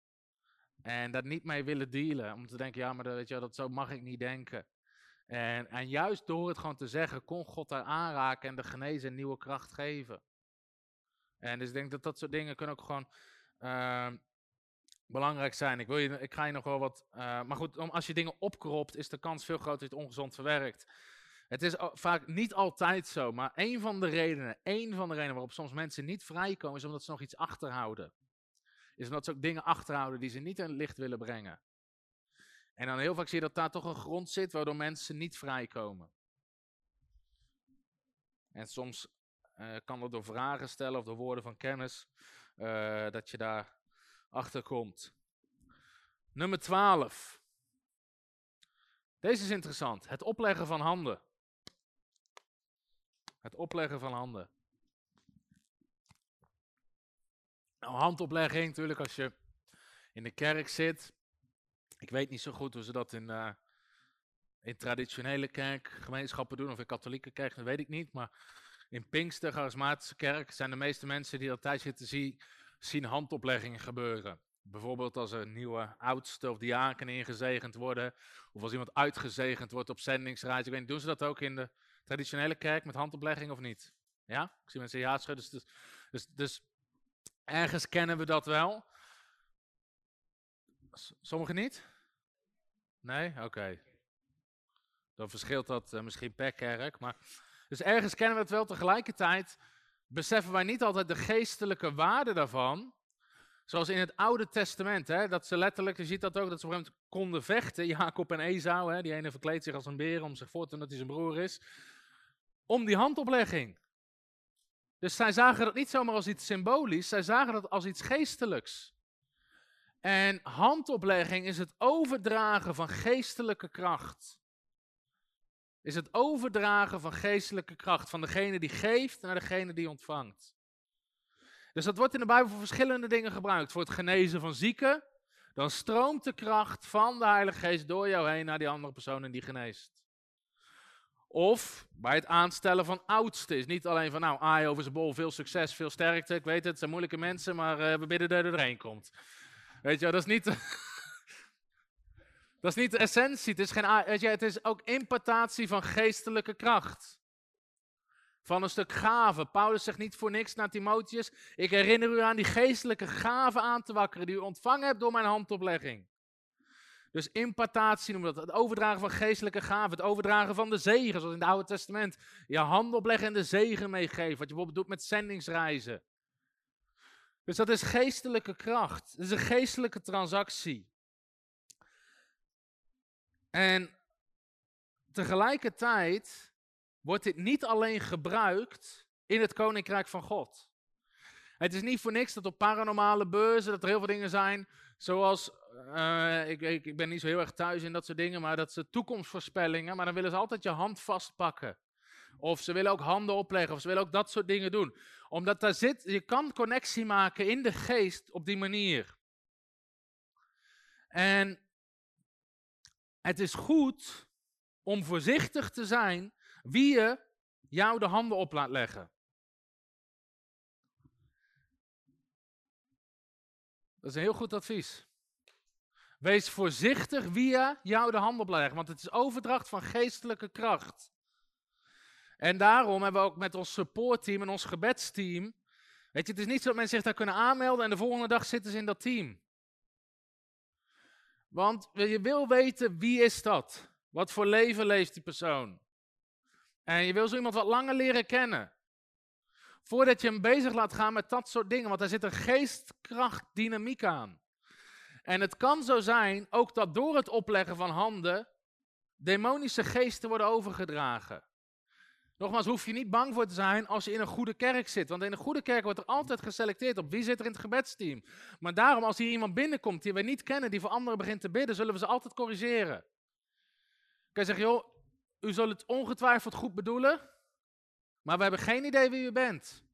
En daar niet mee willen dealen. Om te denken, ja, maar dat, weet je, dat zo mag ik niet denken. En, en juist door het gewoon te zeggen, kon God daar aanraken en de genezen nieuwe kracht geven. En dus ik denk dat dat soort dingen kunnen ook gewoon ehm, belangrijk zijn. Ik, wil je, ik ga je nog wel wat. eh, maar goed, om, als je dingen opkropt, is de kans veel groter dat je het ongezond verwerkt. Het is vaak niet altijd zo, maar een van de redenen, één van de redenen waarop soms mensen niet vrijkomen, is omdat ze nog iets achterhouden. Is omdat ze ook dingen achterhouden die ze niet in het licht willen brengen. En dan heel vaak zie je dat daar toch een grond zit waardoor mensen niet vrijkomen. En soms eh, kan dat door vragen stellen of door woorden van kennis, eh, dat je daar achter komt. Nummer 12. Deze is interessant. Het opleggen van handen. Het opleggen van handen. Nou, handoplegging natuurlijk als je in de kerk zit. Ik weet niet zo goed hoe ze dat in, eh, in traditionele kerkgemeenschappen doen of in katholieke kerk, dat weet ik niet. Maar in Pinkster, charismatische kerk, zijn de meeste mensen die dat tijd zitten zien, zien handopleggingen gebeuren. Bijvoorbeeld als er nieuwe oudsten of diaken ingezegend worden, of als iemand uitgezegend wordt op zendingsreis. Ik weet niet, doen ze dat ook in de traditionele kerk met handoplegging of niet? Ja? Ik zie mensen ja schudden. Dus, dus, dus ergens kennen we dat wel. Sommigen niet? Nee? Oké. Dan verschilt dat eh, misschien per kerk. Maar... Dus ergens kennen we het wel. Tegelijkertijd beseffen wij niet altijd de geestelijke waarde daarvan. Zoals in het Oude Testament. Hè, dat ze letterlijk, je ziet dat ook, dat ze op konden vechten. Jacob en Esau. Hè, die ene verkleedt zich als een beer om zich voor te doen dat hij zijn broer is. Om die handoplegging. Dus zij zagen dat niet zomaar als iets symbolisch. Zij zagen dat als iets geestelijks. En handoplegging is het overdragen van geestelijke kracht. Is het overdragen van geestelijke kracht. Van degene die geeft naar degene die ontvangt. Dus dat wordt in de Bijbel voor verschillende dingen gebruikt. Voor het genezen van zieken. Dan stroomt de kracht van de Heilige Geest door jou heen naar die andere persoon en die geneest. Of bij het aanstellen van oudsten. Is niet alleen van, nou, aai over zijn bol, veel succes, veel sterkte. Ik weet het, het zijn moeilijke mensen, maar eh, we bidden dat er doorheen komt. Weet je, dat is niet. dat is niet de essentie. Het is, geen, weet je, het is ook impartatie van geestelijke kracht. Van een stuk gave. Paulus zegt niet voor niks naar Timotheus. Ik herinner u aan die geestelijke gave aan te wakkeren. die u ontvangen hebt door mijn handoplegging. Dus impartatie noemen we dat. Het overdragen van geestelijke gaven. Het overdragen van de zegen. Zoals in het Oude Testament. Je hand opleggen en de zegen meegeven. Wat je bijvoorbeeld doet met zendingsreizen. Dus dat is geestelijke kracht. Het is een geestelijke transactie. En tegelijkertijd wordt dit niet alleen gebruikt in het koninkrijk van God. Het is niet voor niks dat op paranormale beurzen dat er heel veel dingen zijn, zoals, eh, ik, ik, ik ben niet zo heel erg thuis in dat soort dingen, maar dat ze toekomstvoorspellingen, maar dan willen ze altijd je hand vastpakken. Of ze willen ook handen opleggen, of ze willen ook dat soort dingen doen. Omdat daar zit, je kan connectie maken in de geest op die manier. En het is goed om voorzichtig te zijn wie je jou de handen op laat leggen. Dat is een heel goed advies. Wees voorzichtig wie je jou de handen want het is overdracht van geestelijke kracht. En daarom hebben we ook met ons supportteam en ons gebedsteam. Weet je, het is niet zo dat mensen zich daar kunnen aanmelden en de volgende dag zitten ze in dat team. Want je wil weten wie is dat? Wat voor leven leeft die persoon? En je wil zo iemand wat langer leren kennen. Voordat je hem bezig laat gaan met dat soort dingen, want daar zit een geestkracht, dynamiek aan. En het kan zo zijn, ook dat door het opleggen van handen, demonische geesten worden overgedragen. Nogmaals, hoef je niet bang voor te zijn als je in een goede kerk zit. Want in een goede kerk wordt er altijd geselecteerd op wie zit er in het gebedsteam. Maar daarom, als hier iemand binnenkomt die we niet kennen, die voor anderen begint te bidden, zullen we ze altijd corrigeren. Kan je zeggen, joh, u zult het ongetwijfeld goed bedoelen, maar we hebben geen idee wie u bent.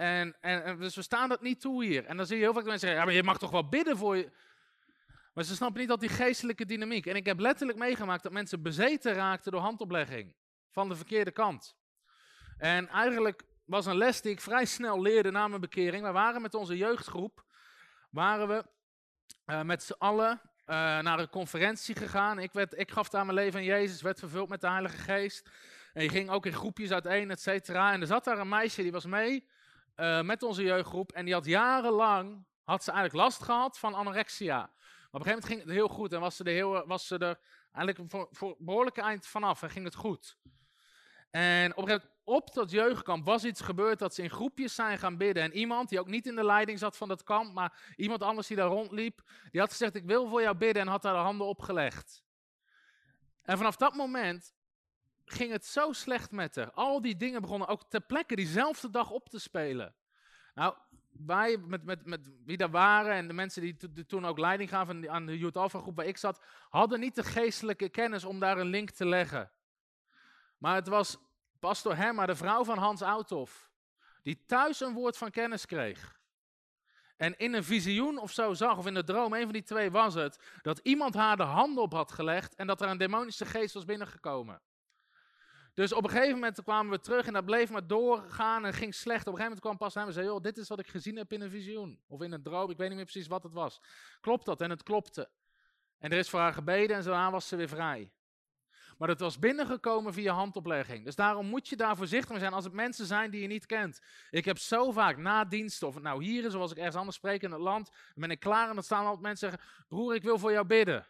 En, en, dus we staan dat niet toe hier. En dan zie je heel vaak mensen zeggen, ja, maar je mag toch wel bidden voor je... Maar ze snappen niet dat die geestelijke dynamiek. En ik heb letterlijk meegemaakt dat mensen bezeten raakten door handoplegging. Van de verkeerde kant. En eigenlijk was een les die ik vrij snel leerde na mijn bekering. We waren met onze jeugdgroep, waren we uh, met z'n allen uh, naar een conferentie gegaan. Ik, werd, ik gaf daar mijn leven aan Jezus, werd vervuld met de Heilige Geest. En je ging ook in groepjes uiteen, et cetera. En er zat daar een meisje, die was mee uh, met onze jeugdgroep. En die had jarenlang, had ze eigenlijk last gehad van anorexia. Maar op een gegeven moment ging het heel goed. En was ze er, heel, was ze er eigenlijk voor, voor een behoorlijke eind vanaf. En ging het goed. En op een gegeven op dat jeugdkamp, was iets gebeurd dat ze in groepjes zijn gaan bidden. En iemand die ook niet in de leiding zat van dat kamp, maar iemand anders die daar rondliep, die had gezegd, ik wil voor jou bidden en had daar de handen opgelegd. En vanaf dat moment ging het zo slecht met haar. Al die dingen begonnen ook ter plekke diezelfde dag op te spelen. Nou, wij, met, met, met wie daar waren en de mensen die, toen ook leiding gaven aan de Youth Alpha groep waar ik zat, hadden niet de geestelijke kennis om daar een link te leggen. Maar het was pastor Herma, de vrouw van Hans Outhoff, die thuis een woord van kennis kreeg. En in een visioen of zo zag, of in de droom, een van die twee was het, dat iemand haar de handen op had gelegd en dat er een demonische geest was binnengekomen. Dus op een gegeven moment kwamen we terug en dat bleef maar doorgaan en ging slecht. Op een gegeven moment kwam pas en zei, joh, dit is wat ik gezien heb in een visioen. Of in een droom, ik weet niet meer precies wat het was. Klopt dat? En het klopte. En er is voor haar gebeden en zo was ze weer vrij. Maar het was binnengekomen via handoplegging. Dus daarom moet je daar voorzichtig mee zijn als het mensen zijn die je niet kent. Ik heb zo vaak na diensten, of nou hier is, zoals ik ergens anders spreek in het land, ben ik klaar en dan staan altijd mensen zeggen, broer, ik wil voor jou bidden.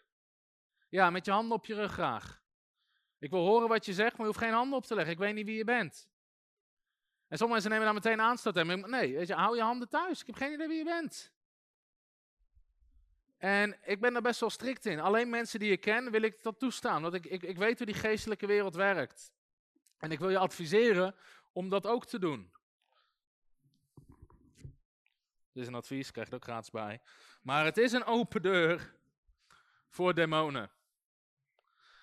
Ja, met je handen op je rug graag. Ik wil horen wat je zegt, maar je hoeft geen handen op te leggen. Ik weet niet wie je bent. En sommige mensen nemen daar meteen aanstoot aan. Nee, weet je, hou je handen thuis. Ik heb geen idee wie je bent. En ik ben daar best wel strikt in. Alleen mensen die ik ken, wil ik dat toestaan. Want ik, ik, ik weet hoe die geestelijke wereld werkt. En ik wil je adviseren om dat ook te doen. Dit is een advies, krijg je er ook gratis bij. Maar het is een open deur voor demonen.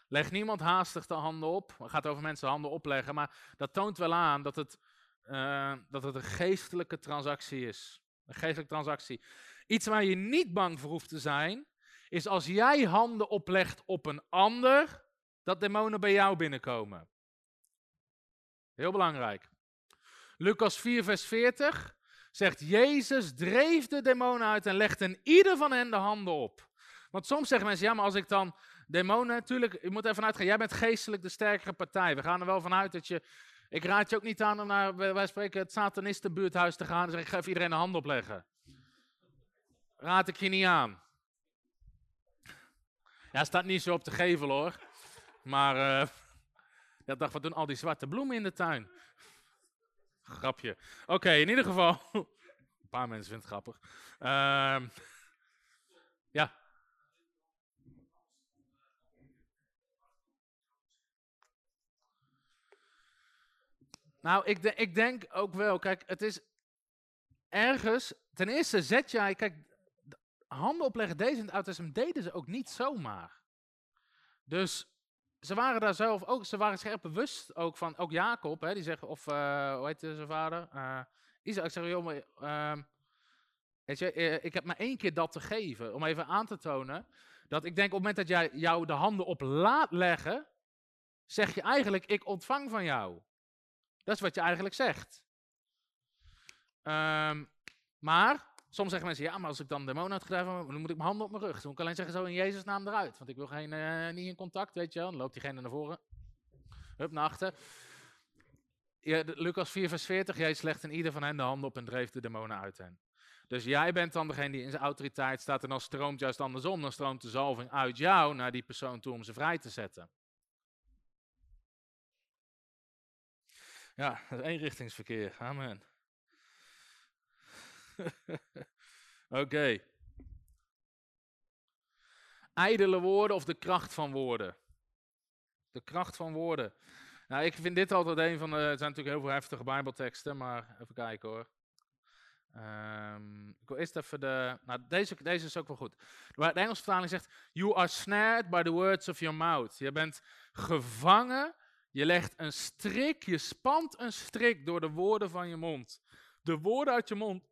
Leg niemand haastig de handen op. Het gaat over mensen handen opleggen, maar dat toont wel aan dat het, uh, dat het een geestelijke transactie is. Een geestelijke transactie. Iets waar je niet bang voor hoeft te zijn, is als jij handen oplegt op een ander, dat demonen bij jou binnenkomen. Heel belangrijk. Lucas 4, vers 40 zegt: Jezus dreef de demonen uit en legde in ieder van hen de handen op. Want soms zeggen mensen: ja, maar als ik dan demonen, natuurlijk, je moet ervan uitgaan, jij bent geestelijk de sterkere partij. We gaan er wel vanuit dat je. Ik raad je ook niet aan om naar, wij spreken, het satanistenbuurthuis te gaan en zeggen: ik ga even iedereen de hand opleggen raad ik je niet aan. Ja, staat niet zo op de gevel hoor. Maar uh, ja, dacht, wat doen al die zwarte bloemen in de tuin? Grapje. Oké, in ieder geval. Een paar mensen vinden het grappig. Uh, ja. Nou, ik, ik denk ook wel, kijk, het is ergens, ten eerste zet jij, kijk, handen opleggen, deze in het Testament deden ze ook niet zomaar. Dus ze waren daar zelf ook, ze waren echt bewust ook van, ook Jacob, hè, die zegt, of uh, hoe heet zijn vader? Uh, Isaac zegt, joh, maar, uh, weet je, eh, ik heb maar één keer dat te geven, om even aan te tonen, dat ik denk op het moment dat jij jou de handen op laat leggen, zeg je eigenlijk, ik ontvang van jou. Dat is wat je eigenlijk zegt. Um, maar, soms zeggen mensen, ja, maar als ik dan demonen uitgedreven heb, dan moet ik mijn handen op mijn rug. Dan moet ik alleen zeggen, zo in Jezus naam eruit. Want ik wil geen, uh, niet in contact, weet je wel. Dan loopt diegene naar voren. Hup, naar achter. Ja, Lucas 4 vers 40, jij slecht in ieder van hen de handen op en dreef de demonen uit hen. Dus jij bent dan degene die in zijn autoriteit staat en dan stroomt juist andersom. Dan stroomt de zalving uit jou naar die persoon toe om ze vrij te zetten. Ja, dat is eenrichtingsverkeer. Amen. Oké. Okay. Ijdele woorden of de kracht van woorden? De kracht van woorden. Nou, ik vind dit altijd een van de. Er zijn natuurlijk heel veel heftige Bijbelteksten, maar even kijken hoor. Um, ik wil eerst even de. Nou, deze, deze is ook wel goed. De Engelse vertaling zegt: You are snared by the words of your mouth. Je bent gevangen. Je legt een strik, je spant een strik door de woorden van je mond. De woorden uit je mond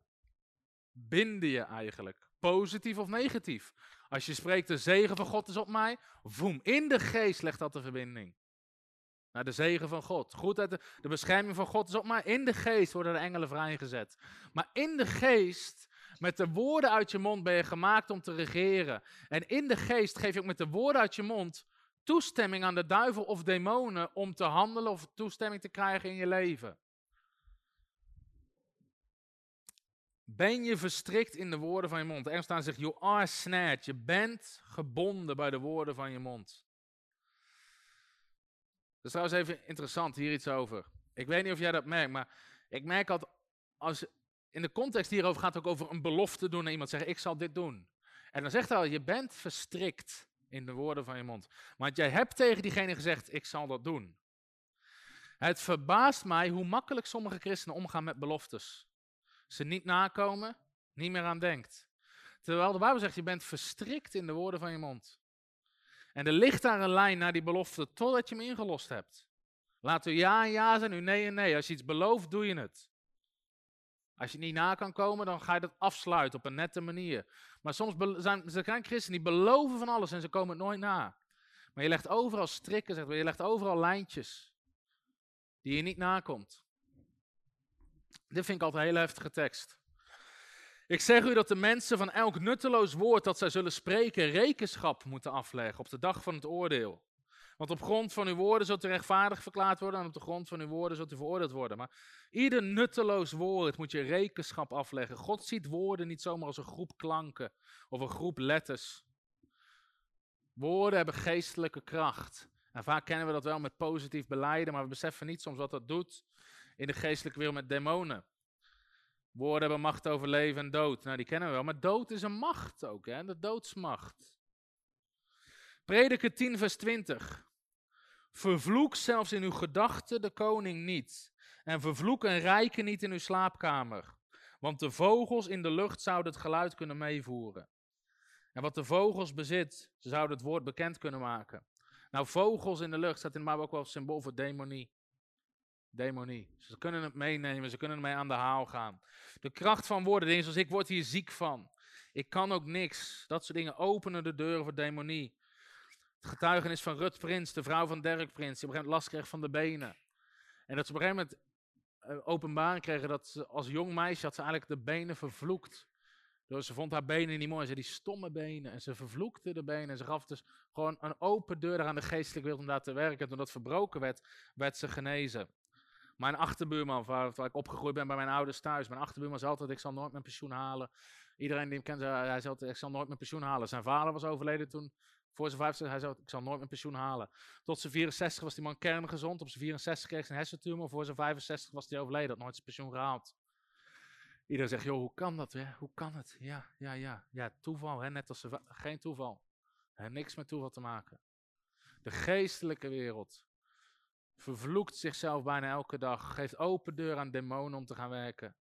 binden je eigenlijk. Positief of negatief. Als je spreekt, de zegen van God is op mij. Voem, in de geest legt dat de verbinding. Naar de zegen van God. Goed, de, de bescherming van God is op mij. In de geest worden de engelen vrijgezet. Maar in de geest, met de woorden uit je mond ben je gemaakt om te regeren. En in de geest geef je ook met de woorden uit je mond toestemming aan de duivel of demonen om te handelen of toestemming te krijgen in je leven. Ben je verstrikt in de woorden van je mond? Er staan zegt, you are snared. Je bent gebonden bij de woorden van je mond. Dat is trouwens even interessant, hier iets over. Ik weet niet of jij dat merkt, maar ik merk dat als in de context hierover gaat het ook over een belofte doen aan iemand. Zeggen, ik zal dit doen. En dan zegt hij al, je bent verstrikt in de woorden van je mond. Want jij hebt tegen diegene gezegd, ik zal dat doen. Het verbaast mij hoe makkelijk sommige christenen omgaan met beloftes ze niet nakomen, niet meer aan denkt. Terwijl de Bijbel zegt, je bent verstrikt in de woorden van je mond. En er ligt daar een lijn naar die belofte totdat je hem ingelost hebt. Laat u ja en ja zijn, u nee en nee. Als je iets belooft, doe je het. Als je niet na kan komen, dan ga je dat afsluiten op een nette manier. Maar soms zijn, zijn christenen die beloven van alles en ze komen het nooit na. Maar je legt overal strikken, zeg maar. je legt overal lijntjes die je niet nakomt. Dit vind ik altijd een hele heftige tekst. Ik zeg u dat de mensen van elk nutteloos woord dat zij zullen spreken rekenschap moeten afleggen op de dag van het oordeel. Want op grond van uw woorden zult u rechtvaardig verklaard worden en op de grond van uw woorden zult u veroordeeld worden. Maar ieder nutteloos woord moet je rekenschap afleggen. God ziet woorden niet zomaar als een groep klanken of een groep letters. Woorden hebben geestelijke kracht. En vaak kennen we dat wel met positief beleiden, maar we beseffen niet soms wat dat doet in de geestelijke wereld met demonen. Woorden hebben macht over leven en dood. Nou, die kennen we wel. Maar dood is een macht ook, hè? De doodsmacht. Prediker 10, vers 20. Vervloek zelfs in uw gedachten de koning niet. En vervloek een rijke niet in uw slaapkamer. Want de vogels in de lucht zouden het geluid kunnen meevoeren. En wat de vogels bezit, ze zouden het woord bekend kunnen maken. Nou, vogels in de lucht staat in de ook wel symbool voor demonie. Demonie. Ze kunnen het meenemen, ze kunnen ermee aan de haal gaan. De kracht van woorden, dingen zoals ik word hier ziek van. Ik kan ook niks. Dat soort dingen openen de deuren voor demonie. Getuigenis van Rut Prins, de vrouw van Dirk Prins, die op een gegeven moment last kreeg van de benen. En dat ze op een gegeven moment uh, openbaar kregen dat ze als jong meisje had ze eigenlijk de benen vervloekt. Dus ze vond haar benen niet mooi. Ze die stomme benen. En ze vervloekte de benen. En ze gaf dus gewoon een open deur aan de geestelijke wereld om daar te werken. En toen dat verbroken werd, werd ze genezen. Mijn achterbuurman, waar, waar, ik opgegroeid ben bij mijn ouders thuis. Mijn achterbuurman zei altijd, ik zal nooit mijn pensioen halen. Iedereen die hem kent, hij zei altijd, ik zal nooit mijn pensioen halen. Zijn vader was overleden toen, voor zijn 65, hij zei, ik zal nooit mijn pensioen halen. Tot zijn 64 was die man kerngezond. Op zijn 64 kreeg hij een hersentumor. Voor zijn 65 was hij overleden, had nooit zijn pensioen gehaald. Iedereen zegt, joh, hoe kan dat? Hè? Hoe kan het? Ja, ja, ja. Ja, toeval, hè? net als ze, geen toeval. Hè, niks met toeval te maken. De geestelijke wereld vervloekt zichzelf bijna elke dag, geeft open deur aan demonen om te gaan werken.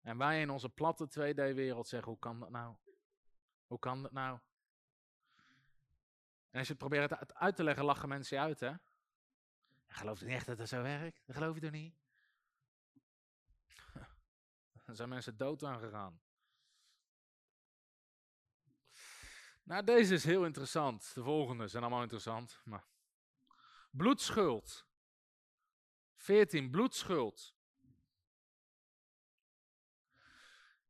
En wij in onze platte 2D-wereld zeggen, hoe kan dat nou? Hoe kan dat nou? En als je het probeert uit- uit te leggen, lachen mensen je uit, hè? Je gelooft niet echt dat dat zo werkt? Dat geloof je toch niet? Dan zijn mensen dood aan gegaan. Nou, deze is heel interessant. De volgende zijn allemaal interessant. Maar... Bloedschuld. 14. Bloedschuld.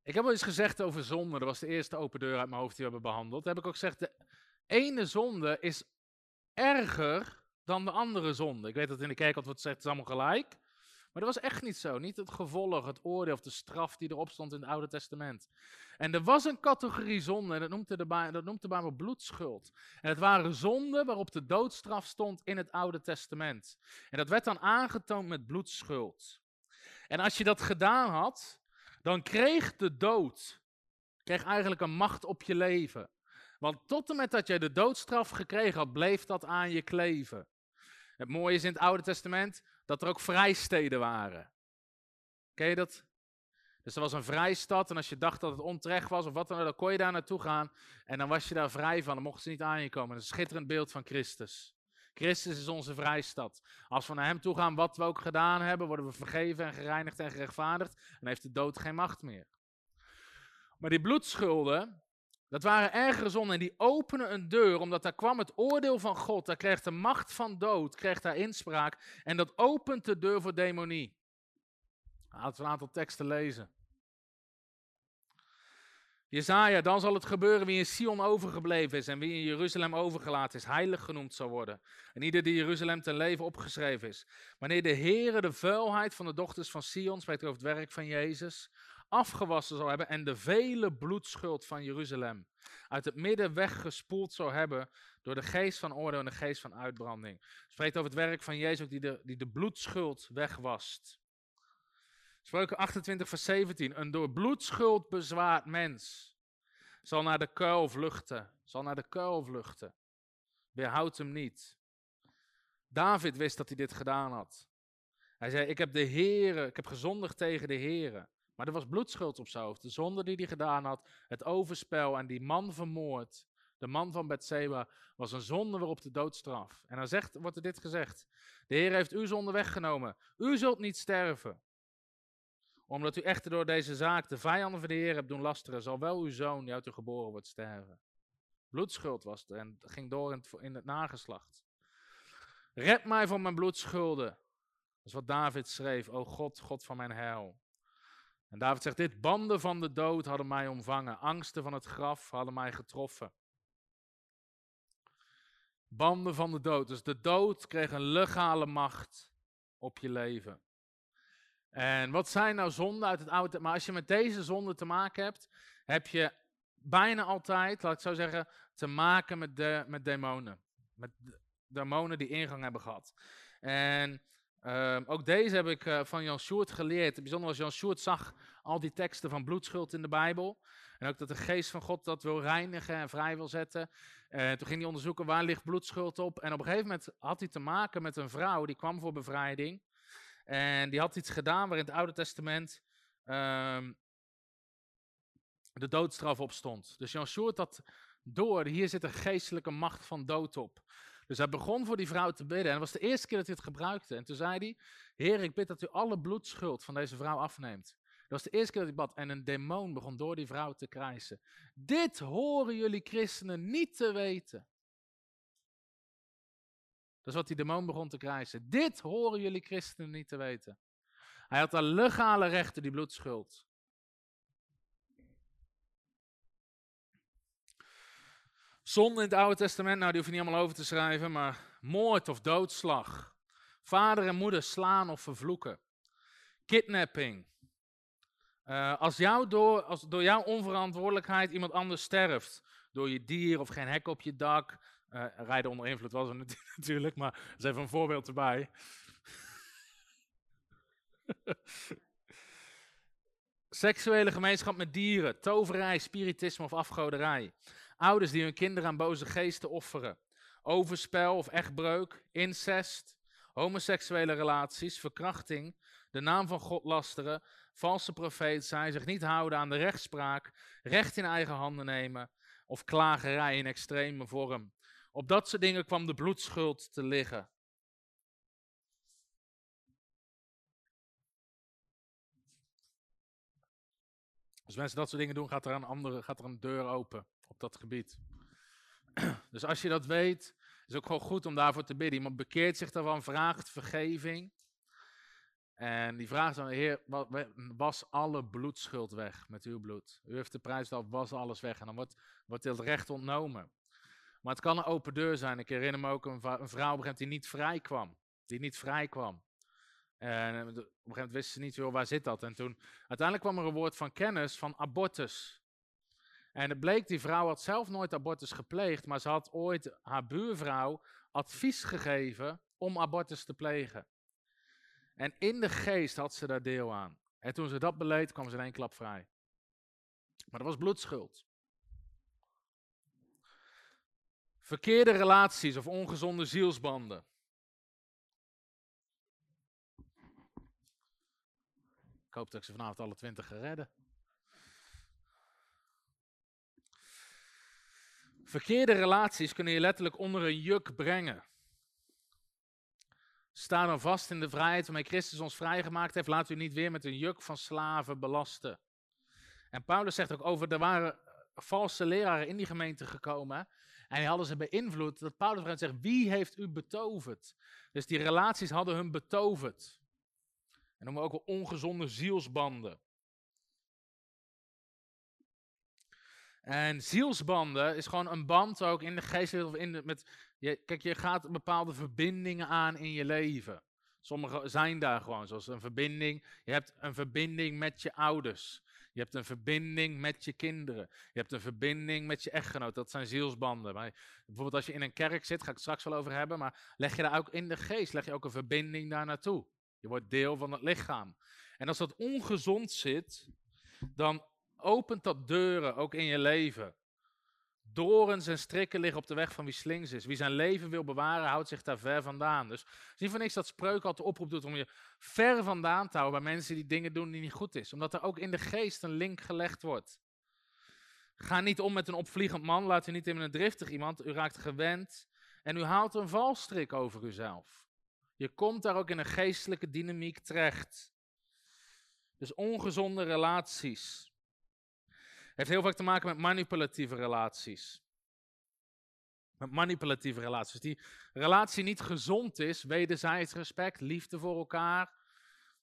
Ik heb al eens gezegd over zonde. Dat was de eerste open deur uit mijn hoofd die we hebben behandeld. Daar heb ik ook gezegd, de ene zonde is erger dan de andere zonde. Ik weet dat in de kerk altijd wordt gezegd, het is allemaal gelijk. Maar dat was echt niet zo. Niet het gevolg, het oordeel of de straf die erop stond in het Oude Testament. En er was een categorie zonde, en dat noemde de, dat noemt de Bijbel bloedschuld. En het waren zonden waarop de doodstraf stond in het Oude Testament. En dat werd dan aangetoond met bloedschuld. En als je dat gedaan had, dan kreeg de dood kreeg eigenlijk een macht op je leven. Want tot en met dat jij de doodstraf gekregen had, bleef dat aan je kleven. Het mooie is in het Oude Testament dat er ook vrijsteden waren. Ken je dat? Dus er was een vrijstad en als je dacht dat het onterecht was of wat dan ook, dan kon je daar naartoe gaan en dan was je daar vrij van. Dan mochten ze niet aan je komen. Dat is een schitterend beeld van Christus. Christus is onze vrijstad. Als we naar hem toe gaan, wat we ook gedaan hebben, worden we vergeven en gereinigd en gerechtvaardigd. En heeft de dood geen macht meer. Maar die bloedschulden, dat waren ergere zonden en die openen een deur, omdat daar kwam het oordeel van God. Daar kreeg de macht van dood, kreeg daar inspraak. En dat opent de deur voor demonie. Laten we een aantal teksten lezen. Jezaja, dan zal het gebeuren wie in Sion overgebleven is en wie in Jeruzalem overgelaten is, heilig genoemd zal worden. En ieder die Jeruzalem ten leven opgeschreven is. Wanneer de Heere de vuilheid van de dochters van Sion, spreekt over het werk van Jezus, afgewassen zal hebben en de vele bloedschuld van Jeruzalem uit het midden weggespoeld zal hebben door de geest van oordeel en de geest van uitbranding. Spreekt over het werk van Jezus die de, die de bloedschuld wegwast. Spreuken 28 vers 17. Een door bloedschuld bezwaard mens zal naar de kuil vluchten. Zal naar de kuil vluchten. Weerhoud hem niet. David wist dat hij dit gedaan had. Hij zei, ik heb de Heere, ik heb gezondigd tegen de Heere. Maar er was bloedschuld op zijn hoofd. De zonde die hij gedaan had, het overspel en die man vermoord. De man van Bethseba was een zonde waarop de doodstraf. En dan zegt, wordt er dit gezegd. De Heer heeft uw zonde weggenomen. U zult niet sterven omdat u echter door deze zaak de vijanden van de Heer hebt doen lasteren, zal wel uw zoon, die uit u geboren wordt, sterven. Bloedschuld was het en ging door in het, in het nageslacht. Red mij van mijn bloedschulden. Dat is wat David schreef. O God, God van mijn heil. En David zegt dit, banden van de dood hadden mij omvangen. Angsten van het graf hadden mij getroffen. Banden van de dood. Dus de dood kreeg een legale macht op je leven. En wat zijn nou zonden uit het oude? Maar als je met deze zonden te maken hebt, heb je bijna altijd, laat ik zo zeggen, te maken met, de, met demonen. Met de- demonen die ingang hebben gehad. En ehm, ook deze heb ik eh, van Jan Sjoerd geleerd. Het bijzondere was, Jan Sjoerd zag al die teksten van bloedschuld in de Bijbel. En ook dat de geest van God dat wil reinigen en vrij wil zetten. Eh, toen ging hij onderzoeken waar ligt bloedschuld op. En op een gegeven moment had hij te maken met een vrouw die kwam voor bevrijding. En die had iets gedaan waar in het Oude Testament ehm, de doodstraf op stond. Dus Jan Sjoerd had door, hier zit een geestelijke macht van dood op. Dus hij begon voor die vrouw te bidden. En dat was de eerste keer dat hij het gebruikte. En toen zei hij, Heer, ik bid dat u alle bloedschuld van deze vrouw afneemt. Dat was de eerste keer dat hij bad. En een demon begon door die vrouw te krijsen. Dit horen jullie christenen niet te weten. Dat is wat die demon begon te krijsen. Dit horen jullie christenen niet te weten. Hij had een legale rechten, die bloedschuld. Zonde in het Oude Testament, nou die hoef je niet allemaal over te schrijven, maar moord of doodslag. Vader en moeder slaan of vervloeken. Kidnapping. Eh, als, jou door, als door jouw onverantwoordelijkheid iemand anders sterft, door je dier of geen hek op je dak, eh, rijden onder invloed was natu- natuurlijk, maar dat is even een voorbeeld erbij. Seksuele gemeenschap met dieren, toverij, spiritisme of afgoderij. Ouders die hun kinderen aan boze geesten offeren. Overspel of echtbreuk, incest, homoseksuele relaties, verkrachting, de naam van God lasteren, valse profeet zijn, zich niet houden aan de rechtspraak, recht in eigen handen nemen of klagerij in extreme vorm. Op dat soort dingen kwam de bloedschuld te liggen. Als mensen dat soort dingen doen, gaat er een, andere, gaat er een deur open op dat gebied. Dus als je dat weet, is ook gewoon goed om daarvoor te bidden. Iemand bekeert zich daarvan, vraagt vergeving. En die vraagt dan, Heer, was alle bloedschuld weg met uw bloed? U heeft de prijs al, was alles weg. En dan wordt, wordt dit recht ontnomen. Maar het kan een open deur zijn. Ik herinner me ook een, vrouw op die niet vrij kwam. Die niet vrij kwam. En op een gegeven moment wist ze niet, joh, waar zit dat? En toen, uiteindelijk kwam er een woord van kennis van abortus. En het bleek, die vrouw had zelf nooit abortus gepleegd, maar ze had ooit haar buurvrouw advies gegeven om abortus te plegen. En in de geest had ze daar deel aan. En toen ze dat beleed, kwam ze in één klap vrij. Maar dat was bloedschuld. Verkeerde relaties of ongezonde zielsbanden. Ik hoop dat ik ze vanavond alle twintig ga redden. Verkeerde relaties kunnen je letterlijk onder een juk brengen. Sta dan vast in de vrijheid waarmee Christus ons vrijgemaakt heeft. Laat u niet weer met een juk van slaven belasten. En Paulus zegt ook over, er waren valse leraren in die gemeente gekomen. En die hadden ze beïnvloed. Dat Paulus zegt, wie heeft u betoverd? Dus die relaties hadden hun betoverd. En noemen we ook wel ongezonde zielsbanden. En zielsbanden is gewoon een band ook in de geestwereld. Of in de, met, je, kijk, je gaat bepaalde verbindingen aan in je leven. Sommige zijn daar gewoon, zoals een verbinding. Je hebt een verbinding met je ouders. Je hebt een verbinding met je kinderen. Je hebt een verbinding met je echtgenoot. Dat zijn zielsbanden. Maar bijvoorbeeld als je in een kerk zit, ga ik het straks wel over hebben. Maar leg je daar ook in de geest, leg je ook een verbinding daar naartoe. Je wordt deel van het lichaam. En als dat ongezond zit, dan opent dat deuren ook in je leven. Dorens en strikken liggen op de weg van wie slings is. Wie zijn leven wil bewaren, houdt zich daar ver vandaan. Dus zie van niks dat spreuk altijd oproep doet om je ver vandaan te houden bij mensen die dingen doen die niet goed is. Omdat er ook in de geest een link gelegd wordt. Ga niet om met een opvliegend man, laat u niet in een driftig iemand. U raakt gewend en u haalt een valstrik over uzelf. Je komt daar ook in een geestelijke dynamiek terecht. Dus ongezonde relaties heeft heel vaak te maken met manipulatieve relaties. Met manipulatieve relaties. Die relatie niet gezond is, wederzijds respect, liefde voor elkaar.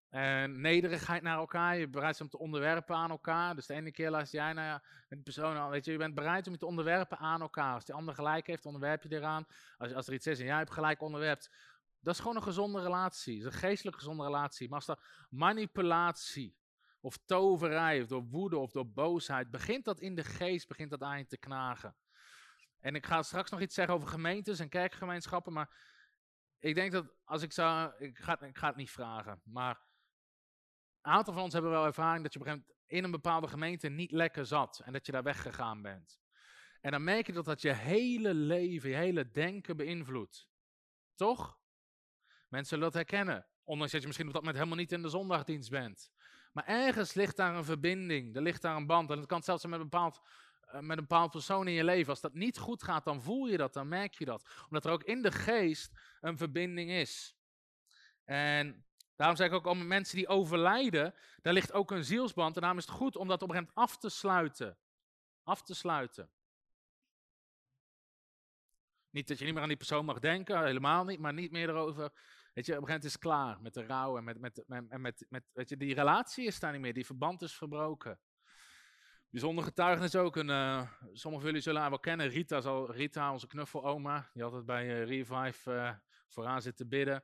En nederigheid naar elkaar. Je bereid om te onderwerpen aan elkaar. Dus de ene keer luister jij naar een persoon. Weet je, je bent bereid om je te onderwerpen aan elkaar. Als die ander gelijk heeft, onderwerp je eraan. Als, als er iets is en jij hebt gelijk onderwerpt. Dat is gewoon een gezonde relatie. Dat is een geestelijk gezonde relatie. Maar als er manipulatie of toverij, of door woede of door boosheid, begint dat in de geest, begint dat aan je te knagen. En ik ga straks nog iets zeggen over gemeentes en kerkgemeenschappen, maar ik denk dat als ik zou, ik ga, ik ga het niet vragen, maar een aantal van ons hebben wel ervaring dat je op een gegeven moment in een bepaalde gemeente niet lekker zat en dat je daar weggegaan bent. En dan merk je dat dat je hele leven, je hele denken beïnvloedt. Toch? Mensen zullen dat herkennen. Ondanks dat je misschien op dat moment helemaal niet in de zondagdienst bent. Maar ergens ligt daar een verbinding, er ligt daar een band. En het kan zelfs met een, bepaald, uh, met een bepaald persoon in je leven. Als dat niet goed gaat, dan voel je dat, dan merk je dat. Omdat er ook in de geest een verbinding is. En daarom zeg ik ook, om mensen die overlijden, daar ligt ook een zielsband. En daarom is het goed om dat op een gegeven moment af te sluiten. Af te sluiten. Niet dat je niet meer aan die persoon mag denken, helemaal niet, maar niet meer erover Weet je, op een gegeven moment is het klaar met de rouw en met, met, met, met, weet je, die relatie is daar niet meer, die verband is verbroken. Bijzonder getuigenis ook, een, uh, sommigen van jullie zullen haar wel kennen, Rita, zal, Rita onze knuffeloma, die altijd bij uh, Revive uh, vooraan zit te bidden. In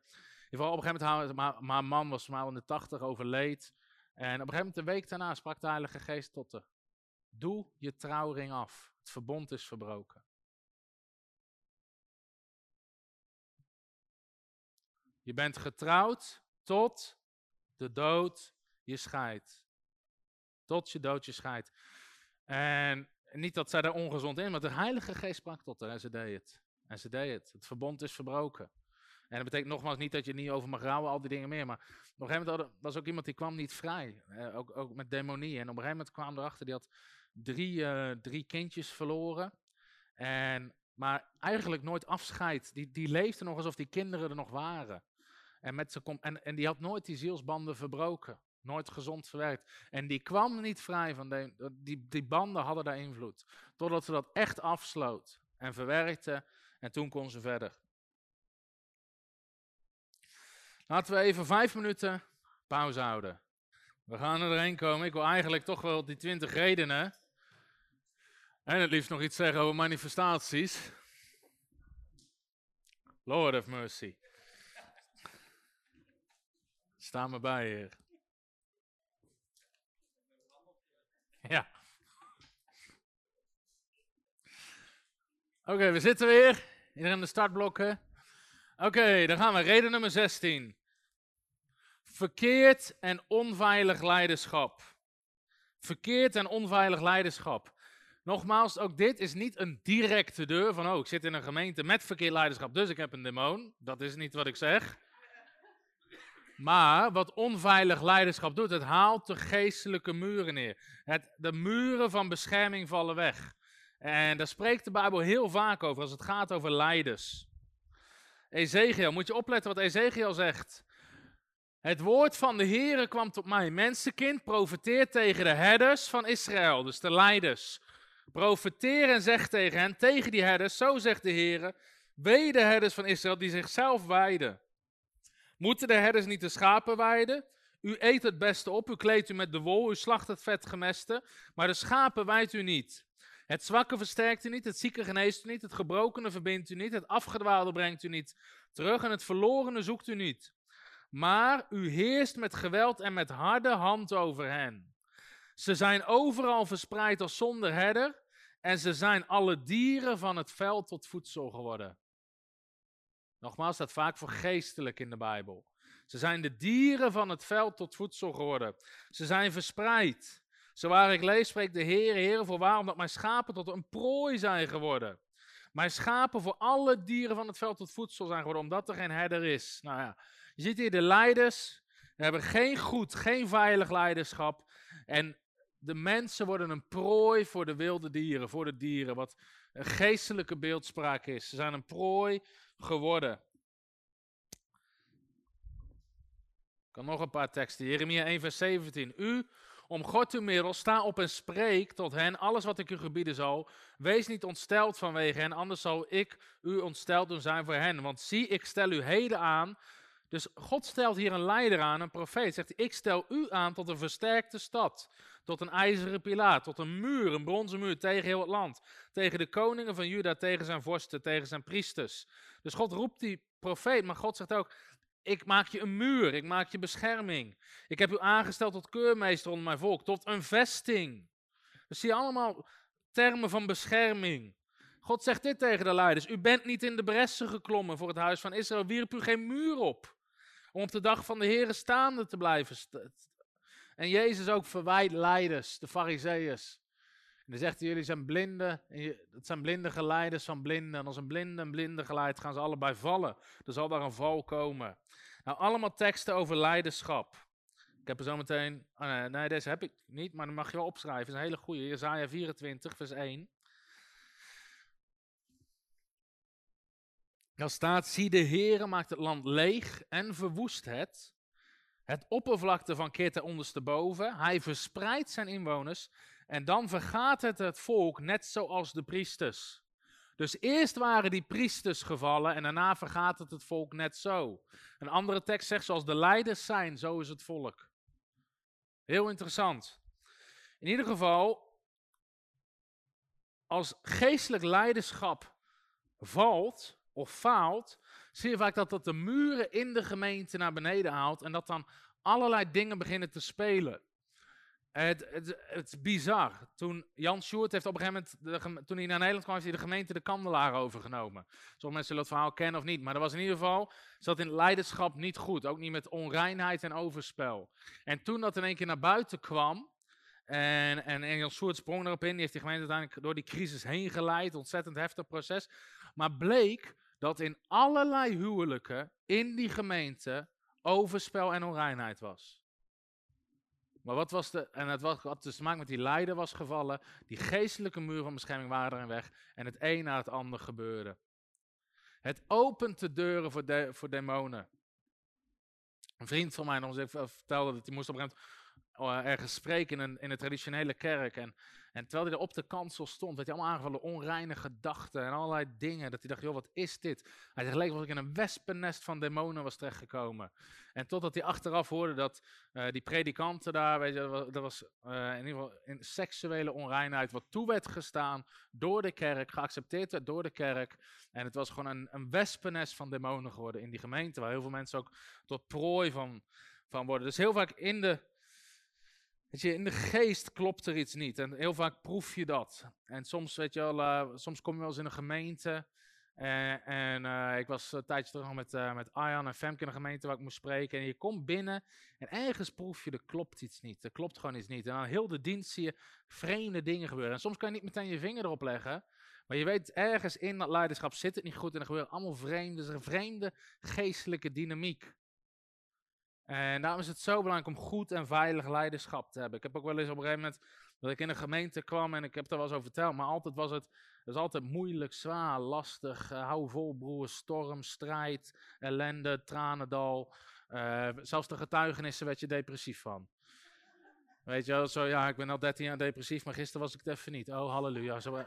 ieder op een gegeven moment, haar man was maar in de tachtig, overleed. En op een gegeven moment, een week daarna, sprak de Heilige Geest tot haar. Doe je trouwring af, het verbond is verbroken. Je bent getrouwd tot de dood je scheidt. Tot je dood je scheidt. En niet dat zij daar ongezond in, maar de Heilige Geest sprak tot haar en ze deed het. En ze deed het. Het verbond is verbroken. En dat betekent nogmaals niet dat je niet over mag rouwen, al die dingen meer. Maar op een gegeven moment was ook iemand die kwam niet vrij. Eh, ook, ook met demonie. En op een gegeven moment kwam erachter, die had drie, uh, drie kindjes verloren. En maar eigenlijk nooit afscheid. Die, die leefde nog alsof die kinderen er nog waren. En, met en, en die had nooit die zielsbanden verbroken. Nooit gezond verwerkt. En die kwam niet vrij van de, die, die banden hadden daar invloed. Totdat ze dat echt afsloot en verwerkte. En toen kon ze verder. Laten we even vijf minuten pauze houden. We gaan er doorheen komen. Ik wil eigenlijk toch wel die twintig redenen. En het liefst nog iets zeggen over manifestaties. Lord of mercy. Sta me bij, Heer. Ja. Oké, we zitten weer. Iedereen de startblokken. Oké, dan gaan we. Reden nummer 16. Verkeerd en onveilig leiderschap. Verkeerd en onveilig leiderschap. Nogmaals, ook dit is niet een directe deur van, oh, ik zit in een gemeente met verkeerd leiderschap, dus ik heb een demon. Dat is niet wat ik zeg. Maar wat onveilig leiderschap doet, het haalt de geestelijke muren neer. Het, de muren van bescherming vallen weg. En daar spreekt de Bijbel heel vaak over als het gaat over leiders. Ezekiel, moet je opletten wat Ezekiel zegt. Het woord van de Heere kwam tot mij. Mensenkind, profeteer tegen de herders van Israël, dus de leiders. Profeteer en zeg tegen hen, tegen die herders, zo zegt de Heere, wee de herders van Israël die zichzelf wijden. Moeten de herders niet de schapen weiden? U eet het beste op, u kleedt u met de wol, u slacht het vet gemeste, maar de schapen wijdt u niet. Het zwakke versterkt u niet, het zieke geneest u niet, het gebrokene verbindt u niet, het afgedwaalde brengt u niet terug en het verlorene zoekt u niet. Maar u heerst met geweld en met harde hand over hen. Ze zijn overal verspreid als zonder herder en ze zijn alle dieren van het veld tot voedsel geworden. Nogmaals, staat vaak voor geestelijk in de Bijbel. Ze zijn de dieren van het veld tot voedsel geworden. Ze zijn verspreid. Zo waar ik lees, spreekt de Heer, Heer, voor waarom dat mijn schapen tot een prooi zijn geworden. Mijn schapen voor alle dieren van het veld tot voedsel zijn geworden, omdat er geen herder is. Nou ja, je ziet hier de leiders, hebben geen goed, geen veilig leiderschap. En de mensen worden een prooi voor de wilde dieren, voor de dieren, wat een geestelijke beeldspraak is. Ze zijn een prooi geworden. Ik kan nog een paar teksten. Jeremia 1, vers 17. U, om God uw middel, sta op en spreek tot hen alles wat ik u gebieden zal. Wees niet ontsteld vanwege hen, anders zal ik u ontsteld doen zijn voor hen. Want zie, ik stel u heden aan. Dus God stelt hier een leider aan, een profeet. Zegt ik stel u aan tot een versterkte stad. Tot een ijzeren pilaar, tot een muur, een bronzen muur tegen heel het land. Tegen de koningen van Juda, tegen zijn vorsten, tegen zijn priesters. Dus God roept die profeet, maar God zegt ook, ik maak je een muur, ik maak je bescherming. Ik heb u aangesteld tot keurmeester onder mijn volk, tot een vesting. Dus zie allemaal termen van bescherming. God zegt dit tegen de leiders: U bent niet in de bressen geklommen voor het huis van Israël, wierp u geen muur op. Om op de dag van de Heeren staande te blijven. En Jezus ook verwijt leiders, de fariseeërs. En dan zegt hij, jullie zijn blinden, het zijn blinde geleiders van blinden. En als een blinde een blinde geleidt, gaan ze allebei vallen. Er zal daar een val komen. Nou, allemaal teksten over leiderschap. Ik heb er zo meteen, oh nee, nee, deze heb ik niet, maar dan mag je wel opschrijven. Het is een hele goede, Jezaja 24, vers 1. Daar staat, zie de Heere maakt het land leeg en verwoest het. Het oppervlakte van er ondersteboven. Hij verspreidt zijn inwoners en dan vergaat het het volk net zoals de priesters. Dus eerst waren die priesters gevallen en daarna vergaat het het volk net zo. Een andere tekst zegt zoals de leiders zijn, zo is het volk. Heel interessant. In ieder geval, als geestelijk leiderschap valt of faalt, zie je vaak dat dat de muren in de gemeente naar beneden haalt en dat dan allerlei dingen beginnen te spelen. Het, het, het, is bizar. Toen Jan Sjoerd heeft op een gegeven moment, toen hij naar Nederland kwam, heeft hij de gemeente de Kandelaar overgenomen. Sommige mensen zullen het verhaal kennen of niet, maar dat was in ieder geval, zat in leiderschap niet goed. Ook niet met onreinheid en overspel. En toen dat in één keer naar buiten kwam, en, en, en Jan Sjoerd sprong erop in, die heeft die gemeente uiteindelijk door die crisis heen geleid, ontzettend heftig proces. Maar bleek dat in allerlei huwelijken in die gemeente overspel en onreinheid was. Maar wat was de, en het had dus te maken met die leider was gevallen, die geestelijke muur van bescherming waren erin weg en het een na het ander gebeurde. Het opent de deuren voor, voor demonen. Een vriend van mij nog eens vertelde dat hij moest op een gegeven moment eh, ergens spreken in een, in traditionele kerk. En en terwijl hij er op de kansel stond, werd hij allemaal aangevallen, onreine gedachten en allerlei dingen. Dat hij dacht, joh, wat is dit? Hij zegt, leek was ik in een wespennest van demonen was terechtgekomen. En totdat hij achteraf hoorde dat uh, die predikanten daar, weet je, dat was uh, in ieder geval in seksuele onreinheid, wat toe werd gestaan door de kerk, geaccepteerd werd door de kerk. En het was gewoon een, een wespennest van demonen geworden in die gemeente, waar heel veel mensen ook tot prooi van, van worden. Dus heel vaak in de Je, in de geest klopt er iets niet. En heel vaak proef je dat. En soms, weet je wel, uh, soms kom je wel eens in een gemeente. Uh, en uh, ik was een tijdje terug met, met Arjan en Femke in een gemeente waar ik moest spreken. En je komt binnen en ergens proef je, er klopt iets niet. Er klopt gewoon iets niet. En aan heel de dienst zie je vreemde dingen gebeuren. En soms kan je niet meteen je vinger erop leggen. Maar je weet, ergens in dat leiderschap zit het niet goed. En er gebeuren allemaal vreemde, een vreemde geestelijke dynamiek. En daarom is het zo belangrijk om goed en veilig leiderschap te hebben. Ik heb ook wel eens op een gegeven moment dat ik in een gemeente kwam en ik heb daar wel eens over verteld, maar altijd was het, het altijd moeilijk, zwaar, lastig. Uh, hou vol, broer, storm, strijd, ellende, tranendal. Uh, zelfs de getuigenissen werd je depressief van. Weet je wel, zo ja, ik ben al 13 jaar depressief, maar gisteren was ik het even niet. Oh, halleluja. Zo,